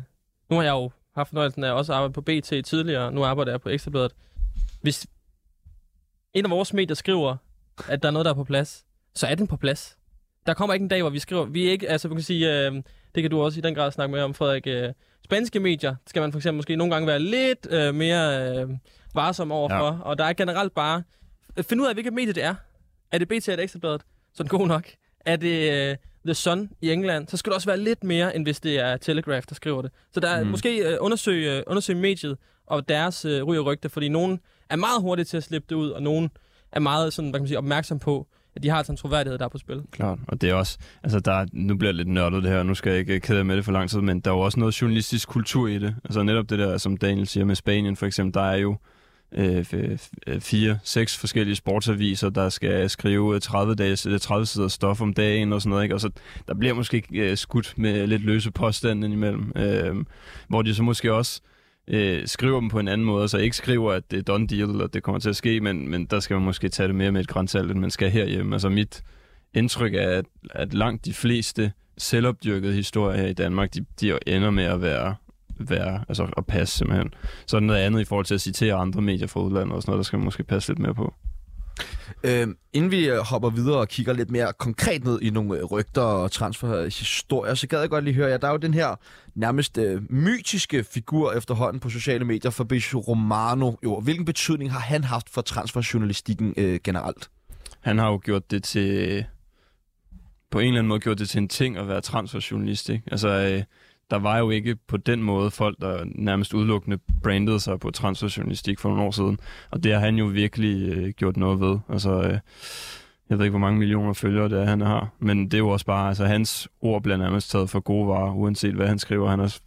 nu har jeg jo haft fornøjelsen af også at arbejde på BT tidligere, nu arbejder jeg på Ekstrabladet. Hvis en af vores medier skriver, at der er noget, der er på plads, så er den på plads. Der kommer ikke en dag, hvor vi skriver, vi er ikke, altså vi kan sige, øh, det kan du også i den grad snakke med om, Frederik, øh, spanske medier skal man for eksempel måske nogle gange være lidt øh, mere øh, varsom overfor, ja. og der er generelt bare, find ud af, hvilket medie det er. Er det BT eller Ekstrabladet? Så er god nok. Er det uh, The Sun i England, så skal det også være lidt mere, end hvis det er Telegraph, der skriver det. Så der er Mm. måske uh, undersøge, uh, undersøge mediet og deres uh, ry og rygte, fordi nogen er meget hurtige til at slippe det ud, og nogen er meget sådan, hvad kan man sige, opmærksom på, at de har sådan en troværdighed, der er på spil. Klart, og det er også, altså der, nu bliver jeg lidt nørdet det her, nu skal jeg ikke kede med det for lang tid, men der er jo også noget journalistisk kultur i det. Altså netop det der, som Daniel siger med Spanien for eksempel, der er jo øh, øh fire, seks forskellige sportsaviser, der skal skrive øh, 30, dages, øh, 30 sider stof om dagen og sådan noget, ikke? og så der bliver måske øh, skudt med lidt løse påstande imellem, øh, hvor de så måske også øh, skriver dem på en anden måde, så ikke skriver, at det er done deal, og det kommer til at ske, men, men der skal man måske tage det mere med et grænsalt, end man skal herhjemme. Altså mit indtryk er, at, at langt de fleste selvopdyrkede historier her i Danmark, de, de ender med at være, være altså at passe simpelthen. Så er der noget andet i forhold til at citere andre medier fra udlandet og sådan noget, der skal man måske passe lidt mere på. Øh, inden vi øh, hopper videre og kigger lidt mere konkret ned i nogle øh, rygter og transferhistorier, så gad jeg godt lige høre jer. Der er jo den her nærmest øh, mytiske figur efterhånden på sociale medier, Fabrizio Romano. Jo, hvilken betydning har han haft for transferjournalistikken øh, generelt? Han har jo gjort det til, på en eller anden måde gjort det til en ting at være transferjournalist, ikke? Altså, øh, der var jo ikke på den måde folk, der nærmest udelukkende brandede sig på transferjournalistik for nogle år siden. Og det har han jo virkelig øh, gjort noget ved. Altså, øh, jeg ved ikke, hvor mange millioner følgere det er, han har. Men det er jo også bare, altså hans ord bliver nærmest taget for gode varer, uanset hvad han skriver. Han har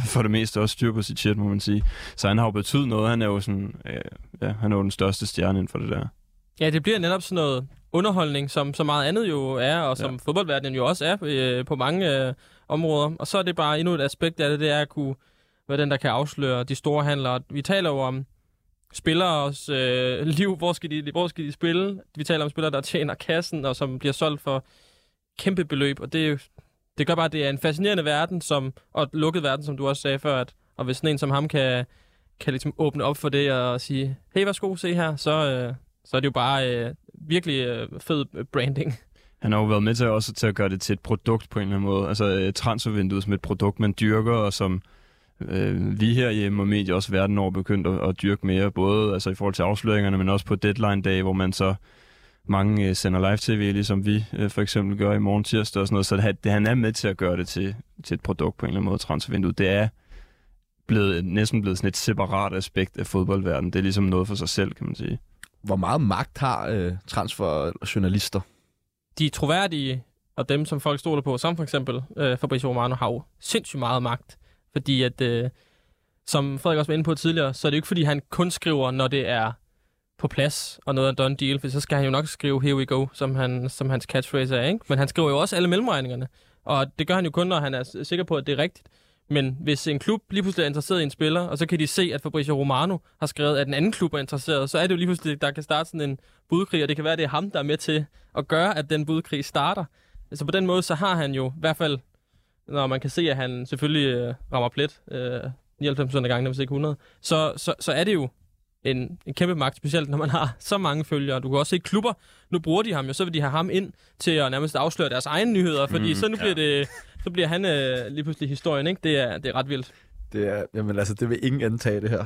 for det meste også styr på sit shit, må man sige. Så han har jo betydet noget. Han er jo sådan, øh, ja, han er jo den største stjerne inden for det der. Ja, det bliver netop sådan noget underholdning, som så meget andet jo er, og som ja. fodboldverdenen jo også er øh, på mange øh, områder. Og så er det bare endnu et aspekt af det, det er at kunne være den, der kan afsløre de store handlere. Vi taler jo om spilleres øh, liv, hvor skal, de, hvor skal de spille? Vi taler om spillere, der tjener kassen, og som bliver solgt for kæmpe beløb, og det, er det gør bare, at det er en fascinerende verden, som, og et lukket verden, som du også sagde før, at, og hvis sådan en som ham kan, kan ligesom åbne op for det og sige, hey, værsgo, se her, så, øh, så er det jo bare øh, virkelig øh, fed branding. Han har jo været med til også til at gøre det til et produkt på en eller anden måde. Altså øh, transfervinduet som et produkt, man dyrker, og som øh, vi herhjemme og medier også verden over begyndt at, at dyrke mere, både altså, i forhold til afsløringerne, men også på deadline-dag, hvor man så mange øh, sender live-tv, ligesom vi øh, for eksempel gør i morgen tirsdag og sådan noget. Så det, det, han er med til at gøre det til, til et produkt på en eller anden måde, transfervinduet. Det er blevet, næsten blevet sådan et separat aspekt af fodboldverdenen. Det er ligesom noget for sig selv, kan man sige. Hvor meget magt har øh, transferjournalister? De troværdige, og dem, som folk stoler på, som for eksempel øh, Fabrizio Romano, har jo sindssygt meget magt. Fordi at, øh, som Frederik også var inde på tidligere, så er det jo ikke, fordi han kun skriver, når det er på plads, og noget er done deal, for så skal han jo nok skrive here we go, som, han, som hans catchphrase er, ikke? Men han skriver jo også alle mellemregningerne, og det gør han jo kun, når han er sikker på, at det er rigtigt. Men hvis en klub lige pludselig er interesseret i en spiller, og så kan de se, at Fabrizio Romano har skrevet, at en anden klub er interesseret, så er det jo lige pludselig, der kan starte sådan en budkrig, og det kan være, at det er ham, der er med til at gøre, at den budkrig starter. Altså på den måde, så har han jo i hvert fald, når man kan se, at han selvfølgelig øh, rammer plet, øh, 99 af gangene, hvis ikke 100, så, så, så er det jo en, en kæmpe magt, specielt når man har så mange følgere. Du kan også se klubber, nu bruger de ham jo, så vil de have ham ind til at nærmest afsløre deres egne nyheder, fordi Mm, så nu bliver det, så bliver han øh, lige pludselig historien, ikke? Det er, det er ret vildt. Det er, jamen altså, det vil ingen antage det her.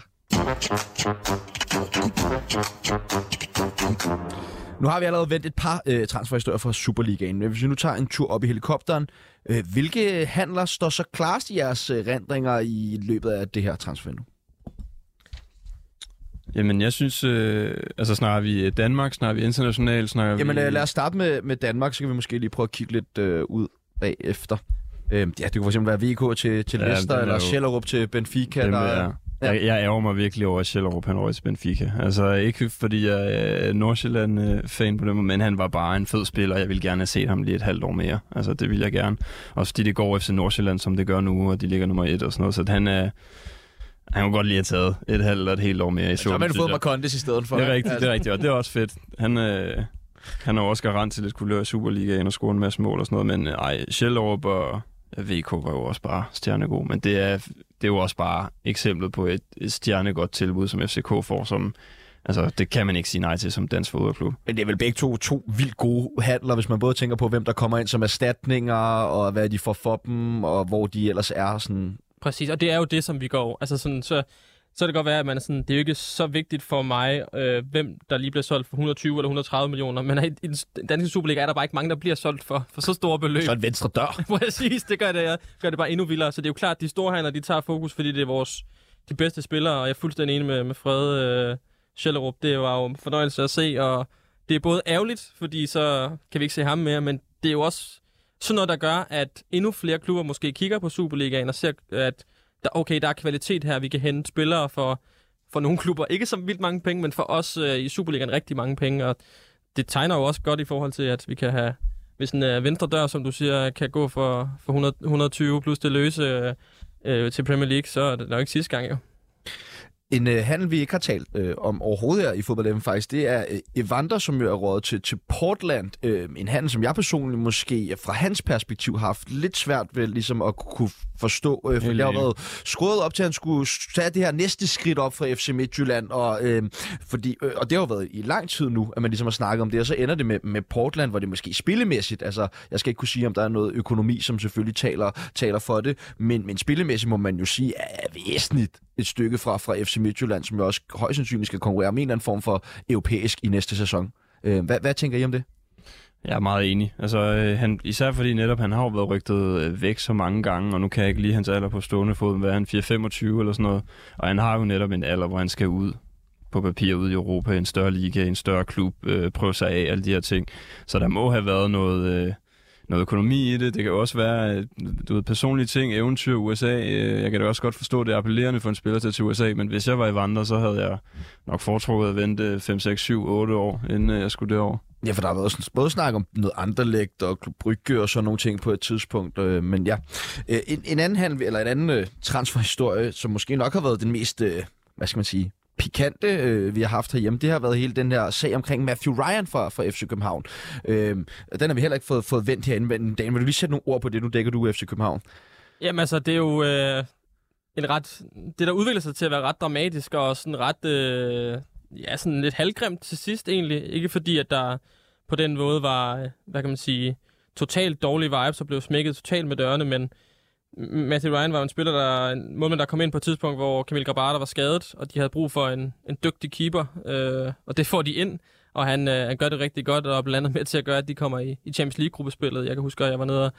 Nu har vi allerede vendt et par øh, transferhistorier fra Superligaen, men hvis vi nu tager en tur op i helikopteren, øh, hvilke handler står så klarest i jeres øh, rendringer i løbet af det her transfervindue? Jamen, jeg synes, øh, altså snakker vi Danmark, snakker vi internationalt, snakker Jamen vi... øh, lad os starte med, med Danmark, så kan vi måske lige prøve at kigge lidt øh, ud bagefter. Øh, ja, det kunne for eksempel være VK til, til Ja, Leicester, er eller jo- Schellerup til Benfica. Dem Der, er, Ja. jeg, jeg ærger mig virkelig over, at Sjællerup han røg til Benfica. Altså ikke fordi jeg er Nordsjælland-fan på den måde, men han var bare en fed spiller. Jeg ville gerne have set ham lige et halvt år mere. Altså det vil jeg gerne. Også fordi det går efter Nordsjælland, som det gør nu, og de ligger nummer et og sådan noget. Så han er... Han kunne godt lige have taget et halvt eller et helt år mere i så har man fået. Marcondes i stedet for. Det er rigtigt, det er rigtigt, og det er også fedt. Han, øh, han er jo også garant til at skulle i Superligaen og score en masse mål og sådan noget, men øh, ej, Sjællerup og VK var jo også bare stjernegod, men det er, det er jo også bare eksemplet på et, et stjernegodt tilbud, som FCK får, som Altså, det kan man ikke sige nej til som dansk fodboldklub. Men det er vel begge to, to vildt gode handler, hvis man både tænker på, hvem der kommer ind som erstatninger, og hvad de får for dem, og hvor de ellers er. Sådan. Præcis, og det er jo det, som vi går. Altså sådan, så, så kan det godt være, at man er sådan, det er jo ikke så vigtigt for mig, øh, hvem der lige bliver solgt for 120 eller 130 millioner, men i, i den danske Superliga er der bare ikke mange, der bliver solgt for, for så store beløb. Så en venstre dør. Præcis, det gør det, gør det bare endnu vildere. Så det er jo klart, at de store handler, de tager fokus, fordi det er vores de bedste spillere, og jeg er fuldstændig enig med, med Fred øh, Schellerup. Det var jo en fornøjelse at se, og det er både ærgerligt, fordi så kan vi ikke se ham mere, men det er jo også sådan noget, der gør, at endnu flere klubber måske kigger på Superligaen og ser, at der, okay, der er kvalitet her, vi kan hente spillere for, for nogle klubber. Ikke så vildt mange penge, men for os øh, i Superligaen rigtig mange penge, og det tegner jo også godt i forhold til, at vi kan have hvis en øh, venstre dør, som du siger, kan gå for, for 100, 120 plus det løse øh, øh, til Premier League, så er det nok ikke sidste gang jo. En øh, handel, vi ikke har talt øh, om overhovedet her i fodbold faktisk, det er øh, Evander, som jo er rådet til, til Portland. Øh, en handel, som jeg personligt måske fra hans perspektiv har haft lidt svært ved ligesom at kunne forstå. Øh, for jeg har været skruet op til, at han skulle tage det her næste skridt op fra FC Midtjylland. Og, øh, fordi, øh, og det har jo været i lang tid nu, at man ligesom har snakket om det. Og så ender det med, med Portland, hvor det måske spillemæssigt, altså jeg skal ikke kunne sige, om der er noget økonomi, som selvfølgelig taler, taler for det, men, men spillemæssigt må man jo sige, er væsentligt et stykke fra, fra FC Midtjylland, som jo også højst sandsynligt skal konkurrere om en eller anden form for europæisk i næste sæson. Øh, hvad, hvad tænker I om det? Jeg er meget enig. Altså, øh, han, især fordi netop han har jo været rygtet øh, væk så mange gange, og nu kan jeg ikke lige hans alder på stående fod, hvad er han 4-25 eller sådan noget. Og han har jo netop en alder, hvor han skal ud på papir ud i Europa, en større liga, en større klub, øh, prøve sig af, alle de her ting. Så der må have været noget, øh, noget økonomi i det. Det kan også være, du ved, personlige ting, eventyr, USA. Øh, jeg kan da også godt forstå, at det er appellerende for en spiller til til USA, men hvis jeg var i vandre, så havde jeg nok foretrukket at vente 5, 6, 7, 8 år, inden øh, jeg skulle derover. Ja, for der har været sådan, både snak om noget anderlægt og Brygge og sådan nogle ting på et tidspunkt. Øh, men ja, øh, en, en anden handel, eller en anden øh, transferhistorie, som måske nok har været den mest, øh, hvad skal man sige, pikante, øh, vi har haft herhjemme, det har været hele den her sag omkring Matthew Ryan fra, fra FC København. Øh, den har vi heller ikke fået, fået vendt herinde, men Dan, vil du lige sætte nogle ord på det? Nu dækker du FC København. Jamen altså, det er jo øh, en ret... Det, der udvikler sig til at være ret dramatisk og sådan ret... Øh, ja, sådan lidt halvgrimt til sidst egentlig. Ikke fordi, at der på den måde var, øh, hvad kan man sige, totalt dårlige vibes og blev smækket totalt med dørene, men Matthew Ryan var en spiller, der, en målmand, der kom ind på et tidspunkt, hvor Kamil Grabater var skadet, og de havde brug for en, en dygtig keeper, øh, og det får de ind, og han, øh, han gør det rigtig godt, og er blandt andet med til at gøre, at de kommer i, i Champions League-gruppespillet. Jeg kan huske, at jeg var nede, og,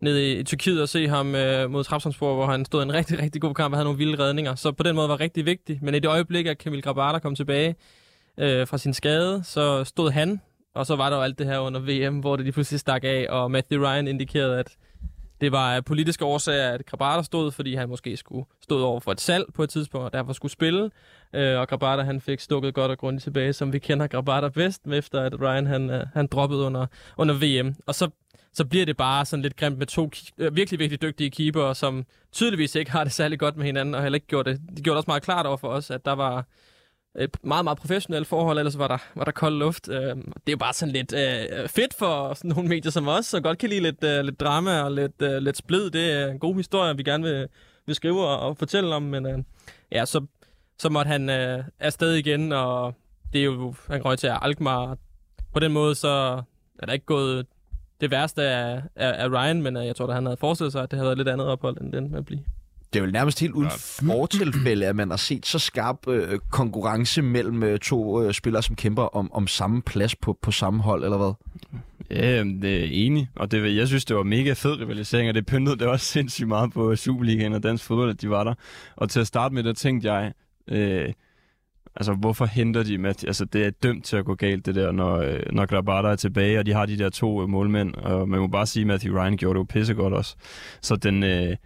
nede i, i Tyrkiet og se ham øh, mod Trabzonspor, hvor han stod en rigtig, rigtig god kamp og havde nogle vilde redninger. Så på den måde var rigtig vigtig. Men i det øjeblik, at Kamil Grabater kom tilbage øh, fra sin skade, så stod han, og så var der jo alt det her under VM, hvor det lige pludselig stak af, og Matthew Ryan indikerede, at det var af politiske årsager, at Grabata stod, fordi han måske skulle stå over for et salg på et tidspunkt, og derfor skulle spille. Øh, og Grabata han fik stukket godt og grundigt tilbage, som vi kender Grabata bedst, efter at Ryan han, øh, han droppede under, under VM. Og så, så bliver det bare sådan lidt grimt med to øh, virkelig, virkelig dygtige keepere, som tydeligvis ikke har det særlig godt med hinanden, og heller ikke gjorde det. De gjorde det også meget klart over for os, at der var et meget, meget professionelt forhold, ellers var der, var der kold luft. Øh, det er jo bare sådan lidt øh, fedt for sådan nogle medier som os, så godt kan lide lidt, øh, lidt drama og lidt, øh, lidt splid. Det er en god historie, vi gerne vil, vil skrive og, og fortælle om, men øh, ja, så, så måtte han øh, afsted igen, og det er jo, han røg til Alkmaar. På den måde, så er der ikke gået det værste af, af, af Ryan, men øh, jeg tror, at han havde forestillet sig, at det havde været lidt andet ophold, end den med at blive. Det er vel nærmest helt uden fortilfælde, at man har set så skarp øh, konkurrence mellem øh, to øh, spillere, som kæmper om, om samme plads på, på samme hold, eller hvad? Ja, det er enig. Og det, jeg synes, det var mega fed rivalisering, og det pyntede det også sindssygt meget på Superligaen og dansk fodbold, at de var der. Og til at starte med, der tænkte jeg, øh, altså, hvorfor henter de Matthew? Altså, det er dømt til at gå galt, det der, når, øh, når Grabata er tilbage, og de har de der to øh, målmænd. Og man må bare sige, at Matthew Ryan gjorde det jo pissegodt også. Så den, øh,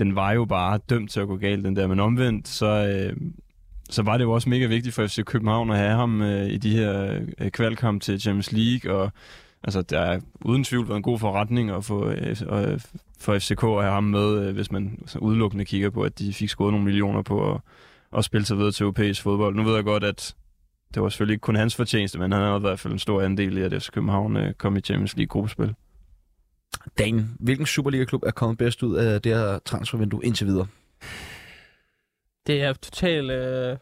den var jo bare dømt til at gå galt, den der. Men omvendt, så, øh, så var det jo også mega vigtigt for FC København at have ham øh, i de her øh, kvalkamp til Champions League, og altså, der er uden tvivl været en god forretning at få, øh, øh, for FCK at have ham med, øh, hvis man så udelukkende kigger på, at de fik skåret nogle millioner på at, at spille sig videre til europæisk fodbold. Nu ved jeg godt, at det var selvfølgelig ikke kun hans fortjeneste, men han havde i hvert fald en stor andel i, at FC København øh, kom i Champions League gruppespil. Dan, hvilken Superliga-klub er kommet bedst ud af det her transfervindue indtil videre? Det er totalt, øh,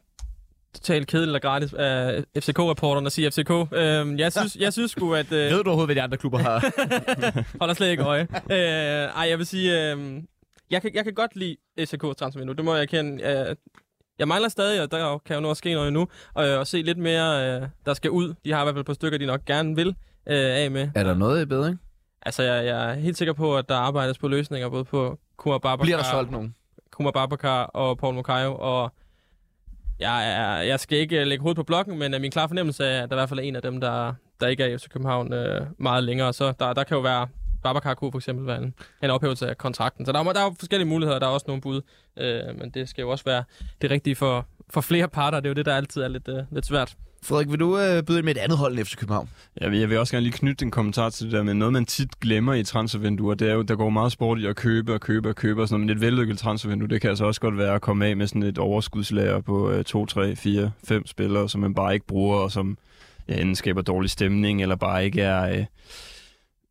totalt kedeligt og gratis af FCK-rapporterne at sige FCK. Øh, jeg, synes, jeg synes sgu, at... Øh, Ved du overhovedet, hvad de andre klubber har? holder slet ikke øje. øh, ej, jeg vil sige... Øh, jeg, kan, jeg kan godt lide FCK transfervindue. Det må jeg erkende. Øh, jeg mangler stadig, og der kan jo nå at ske noget endnu, og, og se lidt mere, øh, der skal ud. De har i hvert fald et par stykker, de nok gerne vil øh, af med. er der noget i bedring? Altså, jeg, jeg er helt sikker på, at der arbejdes på løsninger, både på Kuma Babacar, Bliver der solgt nogen? Kuma Babacar og Paul Mokayo, og jeg, er, jeg skal ikke lægge hovedet på blokken, men øh, min klare fornemmelse er, at der i hvert fald er en af dem, der, der ikke er i FC København øh, meget længere. Så der, der kan jo være, Babacar kunne for eksempel være en, en ophævelse af kontrakten. Så der, er- der er forskellige muligheder, der er også nogle bud, øh, men det skal jo også være det rigtige for, for flere parter. Det er jo det, der altid er lidt, øh, lidt svært. Frederik, vil du øh, byde ind med et andet hold end FC København? Jeg vil, jeg vil også gerne lige knytte en kommentar til det der med noget, man tit glemmer i transfervinduer. Det er jo, der går meget sport i at købe og købe og købe og sådan noget. Men et vellykket transfervindue, det kan altså også godt være at komme af med sådan et overskudslager på øh, 2, 3, 4, 5 spillere, som man bare ikke bruger, og som ja, enten skaber dårlig stemning, eller bare ikke er, øh,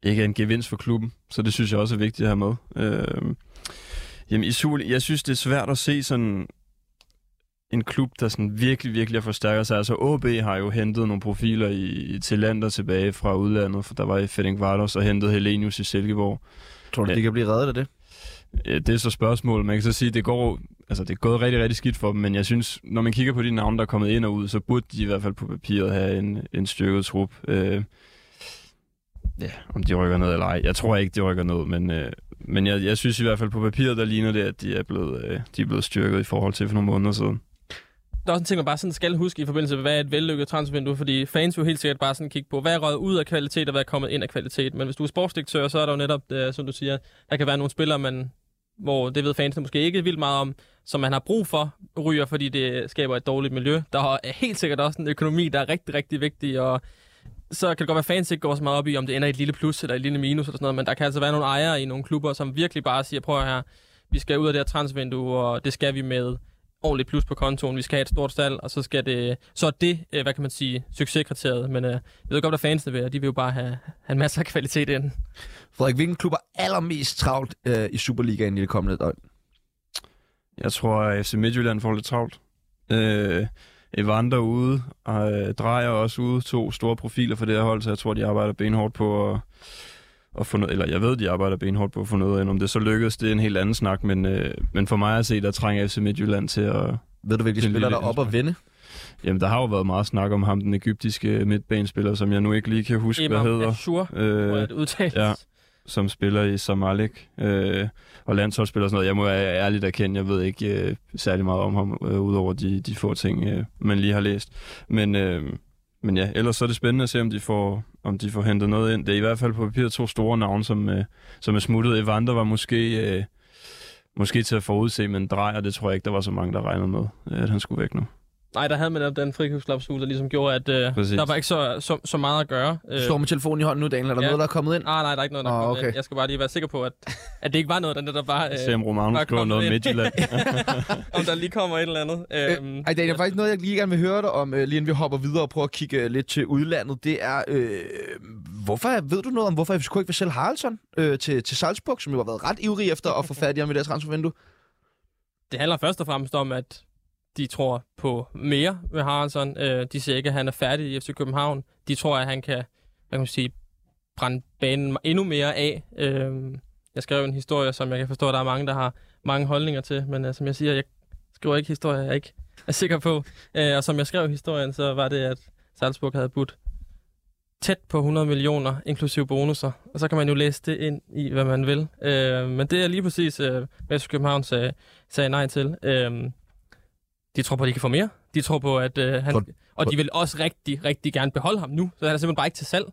ikke er en gevinst for klubben. Så det synes jeg også er vigtigt at have med. Øh, jamen, i Sul, jeg synes, det er svært at se sådan en klub, der sådan virkelig, virkelig har forstærket sig. Altså OB har jo hentet nogle profiler i, i talenter tilbage fra udlandet, for der var i Fedding Vardos og hentet Helenius i Silkeborg. Tror du, Ja. de kan blive reddet af det? Øh, Det er så spørgsmålet. Man kan så sige, det går, altså det er gået rigtig, rigtig skidt for dem, men jeg synes, når man kigger på de navne, der er kommet ind og ud, så burde de i hvert fald på papiret have en, en styrket trup. Øh, ja, om de rykker ned eller ej. Jeg tror ikke, de rykker ned, men, øh, men jeg, jeg synes i hvert fald på papiret, der ligner det, at de er blevet, øh, de er blevet styrket i forhold til for nogle måneder siden. Der er også en ting, man bare sådan skal huske i forbindelse med, hvad er et vellykket transfervindue, fordi fans vil jo helt sikkert bare sådan kigge på, hvad er røget ud af kvalitet, og hvad er kommet ind af kvalitet. Men hvis du er sportsdirektør, så er der jo netop, øh, som du siger, der kan være nogle spillere, man, hvor det ved fansene måske ikke vildt meget om, som man har brug for, ryger, fordi det skaber et dårligt miljø. Der er helt sikkert også en økonomi, der er rigtig, rigtig vigtig, og så kan det godt være, at fans ikke går så meget op i, om det ender i et lille plus eller et lille minus eller sådan noget, men der kan altså være nogle ejere i nogle klubber, som virkelig bare siger, prøv her, vi skal ud af det her transfervindue, og det skal vi med ordentligt plus på kontoen, vi skal have et stort stald, og så skal det, så er det, øh, hvad kan man sige, succeskriteriet, men øh, jeg ved godt, hvad fansene vil, og de vil jo bare have, have en masse af kvalitet ind. Frederik, hvilken klub er allermest travlt øh, i Superligaen i det kommende døgn? Jeg tror, at FC Midtjylland får lidt travlt. Øh, Evander ude, og øh, Drejer også ude. To store profiler for det her hold, så jeg tror, de arbejder benhårdt på at, at få noget, eller jeg ved, de arbejder benhårdt på at få noget ind. Om det så lykkes, det er en helt anden snak, men, øh, men for mig at se, der trænger FC Midtjylland til at... Ved du, hvilke Det er spillere, der er op at vinde? Jamen, der har jo været meget snak om ham, den egyptiske midtbanespiller, som jeg nu ikke lige kan huske, hvad hedder. Ashur, Øh, jeg, det udtales. ja. som spiller i Zamalek øh, og landsholdsspiller og sådan noget. Jeg må være ærligt erkende, jeg ved ikke øh, særlig meget om ham, øh, udover de, de få ting, øh, man lige har læst. Men, øh, men ja, ellers så er det spændende at se, om de får, om de får hentet noget ind. Det er i hvert fald på papiret to store navne, som, øh, som er smuttet. Evander var måske, øh, måske til at forudse, men Drejer, det tror jeg ikke, der var så mange, der regnede med, at han skulle væk nu. Nej, der havde man den frikøbsklausul, der ligesom gjorde, at øh, Præcis. der var ikke så, så, så meget at gøre. Øh, står med telefonen i hånden nu, Daniel. Er der Ja. noget, der er kommet ind? Ah, nej, der er ikke noget, der Nå, oh, okay. okay. Jeg skal bare lige være sikker på, at, at det ikke var noget, der netop bare... Øh, Romanus bare skriver noget om ind. Midtjylland. om der lige kommer et eller andet. Øhm, Ej, Daniel, faktisk noget, jeg lige gerne vil høre dig om, øh, lige inden vi hopper videre og prøver at kigge øh, lidt til udlandet, det er, øh, hvorfor, ved du noget om, hvorfor FCK ikke vil sælge Haraldsson øh, til, til Salzburg, som jo har været ret ivrig efter at få fat i ham i deres transfervindue? det handler først og fremmest om, at de tror på mere med Haraldsson. Øh, de ser ikke, at han er færdig i FC København. De tror, at han kan, hvad kan man sige, brænde banen endnu mere af. Øh, jeg skrev en historie, som jeg kan forstå, at der er mange, der har mange holdninger til, men øh, som jeg siger, jeg skriver ikke historier, jeg ikke er sikker på. Øh, og som jeg skrev historien, så var det, at Salzburg havde budt tæt på 100 millioner, inklusive bonusser. Og så kan man jo læse det ind i, hvad man vil. Øh, men det er lige præcis, øh, hvad FC København sagde, sagde nej til. Øh, de tror på, at de kan få mere. De tror på, at øh, han... Tror- Og de vil også rigtig, rigtig gerne beholde ham nu, så han er simpelthen bare ikke til salg.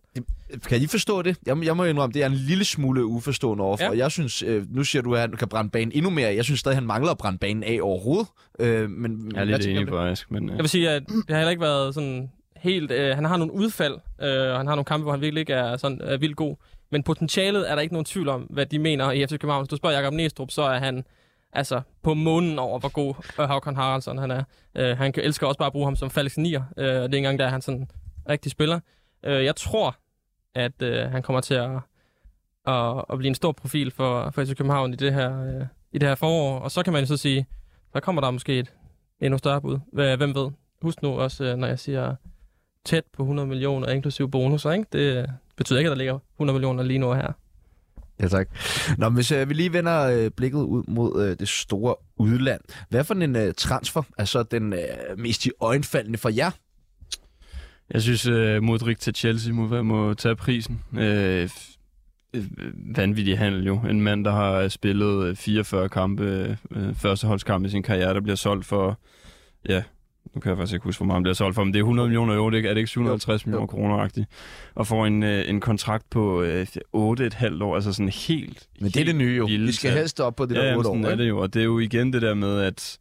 Kan I forstå det? Jeg, jeg må indrømme, det er en lille smule uforstående overfor. Ja. Jeg synes, øh, nu siger du, at han kan brænde banen endnu mere. Jeg synes stadig, han mangler at brænde banen af overhovedet. Øh, men, Jeg er lidt enig faktisk, men... Jeg Øh, vil sige, at det har heller ikke været sådan helt... Øh, han har nogle udfald, øh, og han har nogle kampe, hvor han virkelig ikke er sådan øh, vildt god. Men potentialet er der ikke nogen tvivl om, hvad de mener i FC København. Hvis du spørger Jakob Næstrup, så er han altså på månen over, hvor god øh, Håkon Haraldsson han er. Øh, han kan- elsker også bare at bruge ham som falsk nier, øh, og det er ikke engang, der han sådan rigtig spiller. Øh, jeg tror, at øh, han kommer til at, at, at blive en stor profil for, for FC København i det, her, øh, i det her forår. Og så kan man jo så sige, så kommer der måske et endnu større bud. Hvem ved? Husk nu også, øh, når jeg siger tæt på 100 millioner, inklusive bonusser, ikke? Det øh, betyder ikke, at der ligger 100 millioner lige nu her. Ja, tak. Nå, hvis øh, vi lige vender øh, blikket ud mod øh, det store udland. Hvad for en øh, transfer er så den øh, mest i øjenfaldende for jer? Jeg synes, øh, Modric til Chelsea må, må tage prisen. Øh, øh, vanvittig handel jo. En mand, der har øh, spillet øh, 44 kampe, øh, førsteholdskampe i sin karriere, der bliver solgt for, ja, nu kan jeg faktisk ikke huske, hvor meget han bliver solgt for, men det er 100 millioner euro, det er ikke- er det ikke 750 Jo, millioner kroner-agtigt? Og får en, uh, en kontrakt på uh, 8,5 år, altså sådan helt Men det er det nye jo. Vi skal helst op på det ja, der jamen, 8 sådan år. er ikke? det jo, og det er jo igen det der med, at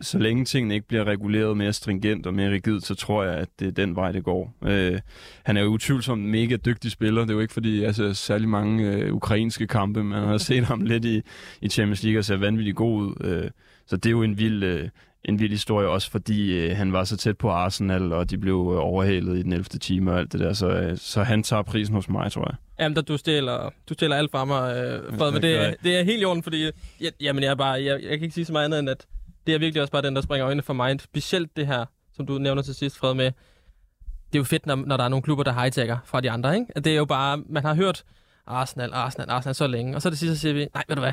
så længe tingene ikke bliver reguleret mere stringent og mere rigidt, så tror jeg, at det er den vej, det går. Øh, han er jo utvivlsomt en mega dygtig spiller. Det er jo ikke fordi, ser særlig mange øh, ukrainske kampe, man har set ham lidt i, i Champions League og ser vanvittigt god ud. Øh, så det er jo en vild, øh, en vild historie, også fordi øh, han var så tæt på Arsenal, og de blev øh, overhalet i den 11. time og alt det der. Så, øh, så han tager prisen hos mig, tror jeg. Jamen, der, du, stjæler, du stjæler alt fra mig, øh, Fred, men det det, er helt i orden, fordi jeg, jamen, jeg, er bare, jeg, jeg kan ikke sige så meget andet, end at det er virkelig også bare den, der springer øjnene for mig. Specielt det her, som du nævner til sidst, Fred, med, det er jo fedt, når, når der er nogle klubber, der hijacker fra de andre, ikke? Det er jo bare, man har hørt Arsenal, Arsenal, Arsenal så længe, og så det sidste, så siger vi, nej, ved du hvad,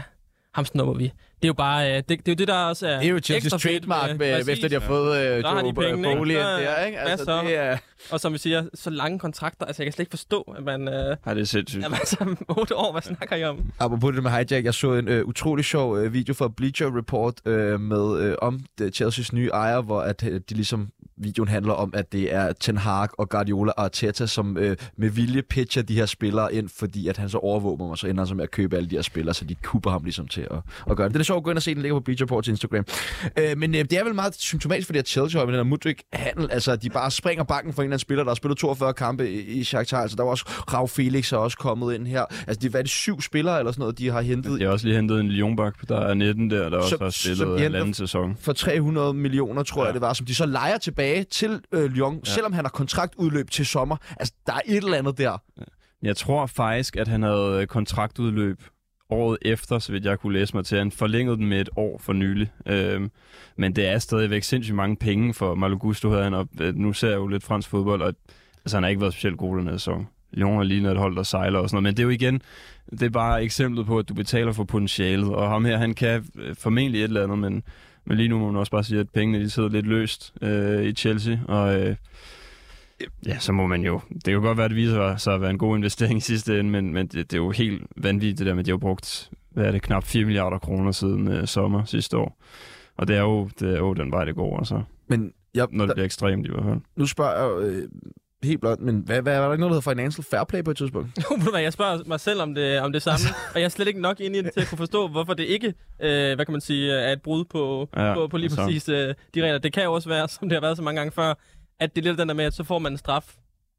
ham snupper vi. Det er jo bare, øh, det, det er jo det, der også er Det er jo Chelsea's ekstra fedt trademark, med, præcis. efter de har fået øh, Der har de Joe pengene, ikke? Bowley ind Så, der, ikke? Altså, så? det er... Og som vi siger, så lange kontrakter, altså jeg kan slet ikke forstå, at man... Øh, Ej, det er sindssygt. jamen, altså, otte år, hvad snakker I om? Apropos det med hijack, jeg så en øh, utrolig sjov øh, video fra Bleacher Report øh, med øh, om det, Chelseas nye ejer, hvor at øh, de ligesom videoen handler om, at det er Ten Hag og Guardiola og Arteta, som øh, med vilje pitcher de her spillere ind, fordi at han så overvåger dem, og så ender han så med at købe alle de her spillere, så de kupper ham ligesom til at, at gøre det. Det er sjovt at gå ind og se, den ligger på Bleacher Reports Instagram. Øh, men øh, det er vel meget symptomatisk for det her Chelsea med den her Mudrik-handel, altså de bare springer bakken for en eller anden spiller, der har spillet 42 kampe i, i Shakhtar, altså der var også Rav Felix er også kommet ind her. Altså de, hvad er det, syv spillere eller sådan noget, de har hentet Jeg har også lige hentet en Lionbak, der er 19 der, der også Som- har som spillet de en anden sæson. for 300 millioner, tror ja. Jeg det var, som de så lejer tilbage til øh, Lyon, ja. selvom han har kontraktudløb til sommer. Altså, der er et eller andet der. Jeg tror faktisk, at han havde øh, kontraktudløb året efter, så vidt jeg kunne læse mig til. Han forlængede den med et år for nylig. Øhm, men det er stadigvæk sindssygt mange penge for Malo Gusto, havde han, og øh, nu ser jeg jo lidt fransk fodbold, og altså, han har ikke været specielt god den her sæson. Lyon er lige et hold, der sejler og sådan noget. Men det er jo igen, det er bare eksemplet på, at du betaler for potentialet. Og ham her, han kan øh, formentlig et eller andet, men, men lige nu må man også bare sige, at pengene de sidder lidt løst øh, i Chelsea. Og øh, ja, så må man jo... Det kan jo godt være, at det viser sig at være en god investering i sidste ende, men, men det, det er jo helt vanvittigt, det der med, at de har brugt, hvad er det, knap 4 milliarder kroner siden øh, sommer sidste år. Og det er, jo, det er jo den vej, det går, altså. Men jeg, Når det der, bliver ekstremt i hvert fald. nu spørger jeg øh, helt blot, men hvad, hvad, var der ikke noget, der hedder Financial Fair Play på et tidspunkt? Jeg spørger mig selv om det, om det samme, og jeg er slet ikke nok inde i det til at kunne forstå, hvorfor det ikke, øh, hvad kan man sige, er et brud på, ja, på, på lige altså. præcis øh, de regler. Det kan jo også være, som det har været så mange gange før, at det er lidt den der med, at så får man en straf.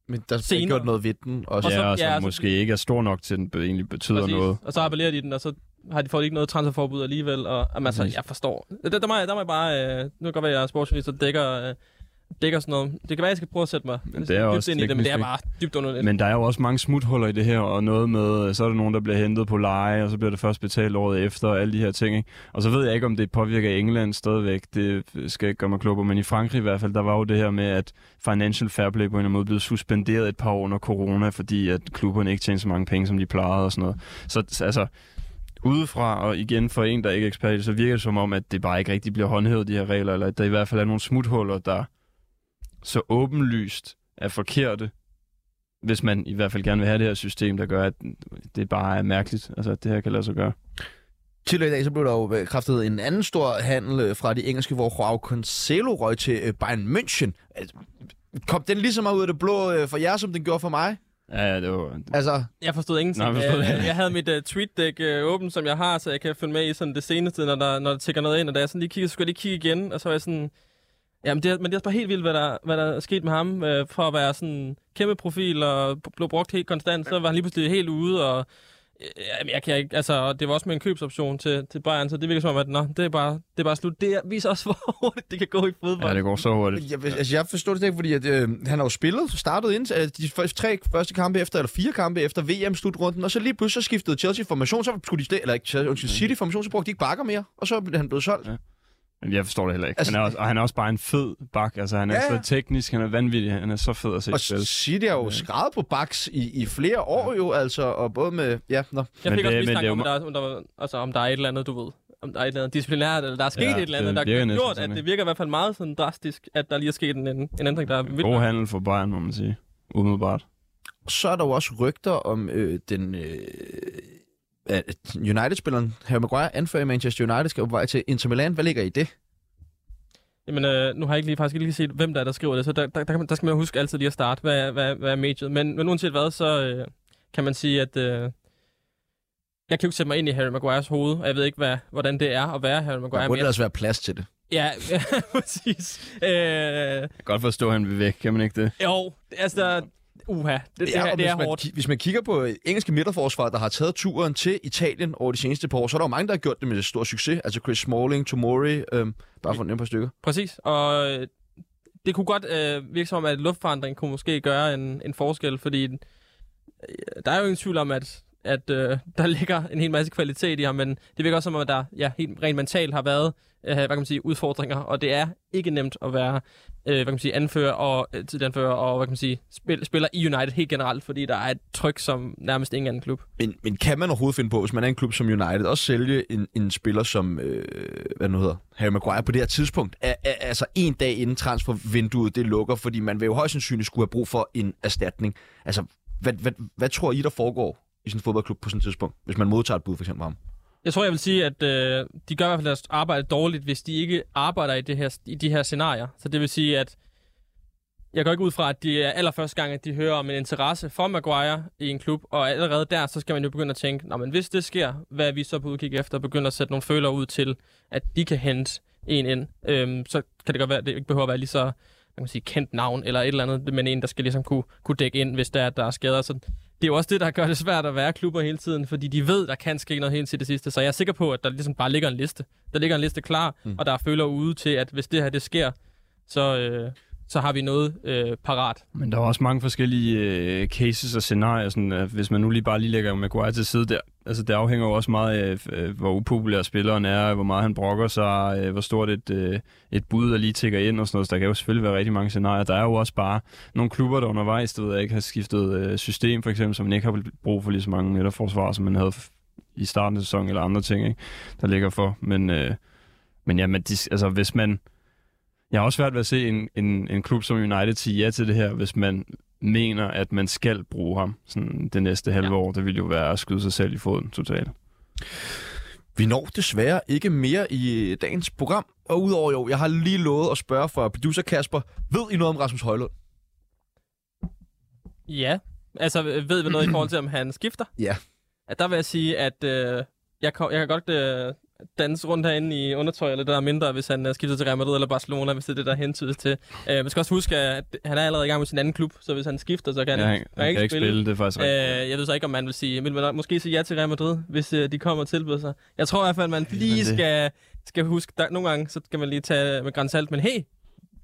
Men der er Senere. gjort noget ved den. Også. Og så- ja, og som ja, ja, så- måske ikke er stor nok til, at den egentlig betyder Præcis. noget. Og så appellerer de den, og så har de fået ikke noget transferforbud alligevel. Og, altså, jeg forstår. Der, der, må jeg, der må jeg bare... Øh, nu kan godt være, at jeg er sportsjournalist og dækker, øh, dækker sådan noget. Det kan være, jeg skal prøve at sætte mig Men det dybt er også ind i det, men det er bare dybt underligt. Men der er jo også mange smuthuller i det her, og noget med, så er der nogen, der bliver hentet på leje, og så bliver det først betalt året efter, og alle de her ting. Ikke? Og så ved jeg ikke, om det påvirker England stadigvæk. Det skal jeg ikke gøre mig klog på, men i Frankrig i hvert fald, der var jo det her med, at Financial Fair Play på en eller anden måde blev suspenderet et par år under corona, fordi at klubberne ikke tjente så mange penge, som de plejede og sådan noget. Så altså, udefra, og igen for en, der ikke er ekspert det, så virker det som om, at det bare ikke rigtig bliver håndhævet, de her regler, eller at der i hvert fald er nogle smuthuller, der så åbenlyst er forkerte, hvis man i hvert fald gerne vil have det her system, der gør, at det bare er mærkeligt, altså at det her kan lade sig gøre. Tidligere i dag så blev der jo øh, kraftet en anden stor handel øh, fra de engelske, hvor Joao Cancelo røg til øh, Bayern München. Altså, Kom den lige så meget ud af det blå for jer, som den gjorde for mig? Ja, ja, det var... Altså, Jeg forstod ingenting. Nej, jeg forstod det. jeg, jeg havde mit uh, tweet-dæk uh, åbent, som jeg har, så jeg kan følge med i sådan det seneste, når der, når der tækker noget ind. Og da jeg sådan lige kiggede, så skulle jeg lige kigge igen, og så var jeg sådan... Jamen, det, er- men det er også bare helt vildt, hvad der, hvad der er sket med ham. Øh, fra at være sådan kæmpe profil og blev brugt helt konstant, så var han lige pludselig helt ude, og jamen, jeg kan ikke, altså, det var også med en købsoption til, til Bayern, så det virker som om, at nå, det er bare, det er bare slut. Det er- viser også, hvor hurtigt det kan gå i fodbold. Ja, det går så hurtigt. jeg, altså, jeg forstår det ikke, fordi at, øh, han har jo spillet, startet ind øh, de første, tre første kampe efter, eller fire kampe efter VM-slutrunden, og så lige pludselig så skiftede Chelsea formation, så skulle de eller ikke, Chelsea, undskyld, City formation, så brugte de ikke bakker mere, og så blev han blevet solgt. Ja. Men jeg forstår det heller ikke. Altså- Han er også, og han er også bare en fed bak. Altså, han er Ja, så teknisk, han er vanvittig, han er så fed at se Og. City er jo skrevet på baks i, i flere år jo, altså, og både med, ja, nå. Jeg fik også mistanke er om, der, om, der, altså, om der er et eller andet, du ved. Om der er et eller andet disciplinært, eller der er sket Ja, et eller andet, det der har gjort, at det virker i hvert fald meget sådan drastisk, at der lige er sket en, en, en ændring, der er vildt. God handel for Bayern, må man sige. Umiddelbart. Så er der jo også rygter om øh, den øh, United-spilleren Harry Maguire anfører i Manchester United skal på vej til Inter Milan. Hvad ligger i det? Jamen, øh, nu har jeg ikke lige, faktisk ikke lige set, hvem der er, der skriver det, så der, der, der, kan man, der skal man jo huske altid lige at starte, hvad, er- hvad, hvad er mediet. Men, men uanset hvad, så øh, kan man sige, at øh, jeg kan jo ikke sætte mig ind i Harry Maguires hoved, og jeg ved ikke, hvad, hvordan det er at være Harry Maguire. Der burde altså være plads til det. ja, ja, præcis. Øh, Jeg kan godt forstå, at han vil væk, kan man ikke det? jo, altså, uha, det, det, Ja, her, det er man, hårdt. Hvis man kigger på øh, engelske midterforsvar, der har taget turen til Italien over de seneste par år, så er der jo mange, der har gjort det med stor succes. Altså Chris Smalling, Tomori, øhm, bare for at nævne par stykker. Præcis, og øh, det kunne godt øh, virke som om, at luftforandring kunne måske gøre en, en forskel, fordi øh, der er jo ingen tvivl om, at, at øh, der ligger en hel masse kvalitet i ham, men det virker også som om, at der ja, helt rent mentalt har været øh, hvad kan man sige, udfordringer, og det er ikke nemt at være øh, hvad kan man sige, anfører og øh, tidligere anfører og hvad kan man sige, spil, spiller i United helt generelt, fordi der er et tryk som nærmest ingen anden klub. Men, men kan man overhovedet finde på, hvis man er en klub som United, også sælge en, en spiller som, øh, hvad nu hedder, Harry Maguire på det her tidspunkt? A, a, altså en dag inden transfervinduet det lukker, fordi man vil jo højst sandsynligt skulle have brug for en erstatning. Altså, hvad, hvad, hvad tror I, der foregår i sådan en fodboldklub på sådan et tidspunkt, hvis man modtager et bud for eksempel ham? Jeg tror, jeg vil sige, at øh, de gør i hvert fald deres arbejde dårligt, hvis de ikke arbejder i, det her, i de her scenarier. Så det vil sige, at jeg går ikke ud fra, at det er allerførste gang, at de hører om en interesse for Maguire i en klub, og allerede der, så skal man jo begynde at tænke, Nå, men hvis det sker, hvad er vi så på udkig efter, og begynde at sætte nogle føler ud til, at de kan hente en ind. Øhm, så kan det godt være, at det ikke behøver at være lige så man kan sige, kendt navn eller et eller andet, men en, der skal ligesom kunne, kunne dække ind, hvis der er, der er skader. Så det er jo også det, der gør det svært at være klubber hele tiden, fordi de ved, der kan ske noget helt til det sidste. Så jeg er sikker på, at der ligesom bare ligger en liste. Der ligger en liste klar, mm. og der er føler ude til, at hvis det her det sker, så, øh, så har vi noget øh, parat. Men der er også mange forskellige øh, cases og scenarier, sådan, øh, hvis man nu lige bare lige lægger Maguire til side der. Altså, det afhænger jo også meget af, øh, hvor upopulær spilleren er, hvor meget han brokker sig, øh, hvor stort et, øh, et bud, der lige tækker ind og sådan noget. Så der kan jo selvfølgelig være rigtig mange scenarier. Der er jo også bare nogle klubber, der undervejs, der ved jeg ikke, har skiftet øh, system, for eksempel, som man ikke har brug for lige så mange midterforsvar, som man havde f- i starten af sæsonen, eller andre ting, ikke? der ligger for. Men, øh, men ja, men de, altså, hvis man... Jeg har også svært ved at se en, en, en klub som United sige ja til det her, hvis man mener, at man skal bruge ham sådan det næste halve Ja. år. Det vil jo være at skyde sig selv i foden totalt. Vi når desværre ikke mere i dagens program. Og udover jo, jeg har lige lovet at spørge for producer Kasper, ved I noget om Rasmus Højlund? Ja, altså ved vi noget i forhold til, om han skifter? Ja. At der vil jeg sige, at øh, jeg, kan, jeg kan godt øh, danse rundt herinde i undertøj, eller det der er mindre, hvis han skifter til Real Madrid eller Barcelona, hvis det er det, der hentydes til. Øh, man skal også huske, at han er allerede i gang med sin anden klub, så hvis han skifter, så kan Ja, han, han, han kan ikke spille, det er faktisk Øh, jeg ved så ikke, om man vil sige, vil man måske sige ja til Real Madrid, hvis øh, de kommer og tilbyder sig. Jeg tror i hvert fald, man lige skal, skal huske, der, nogle gange, så skal man lige tage med græns salt, men hey,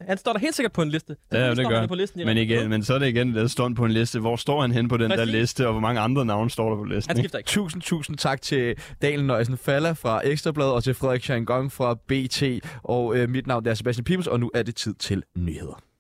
han står der helt sikkert på en liste. Ja, det står gør han på listen Men, igen, men så er det igen, der står på en liste. Hvor står han hen på den der Præcis. liste, og hvor mange andre navne står der på listen? Han ikke? skifter ikke. Tusind, tusind tak til Daniel Nøjsen Falla fra Ekstrabladet og til Frederik Changong fra BT. Og øh, mit navn er Sebastian Pibels, og nu er det tid til nyheder.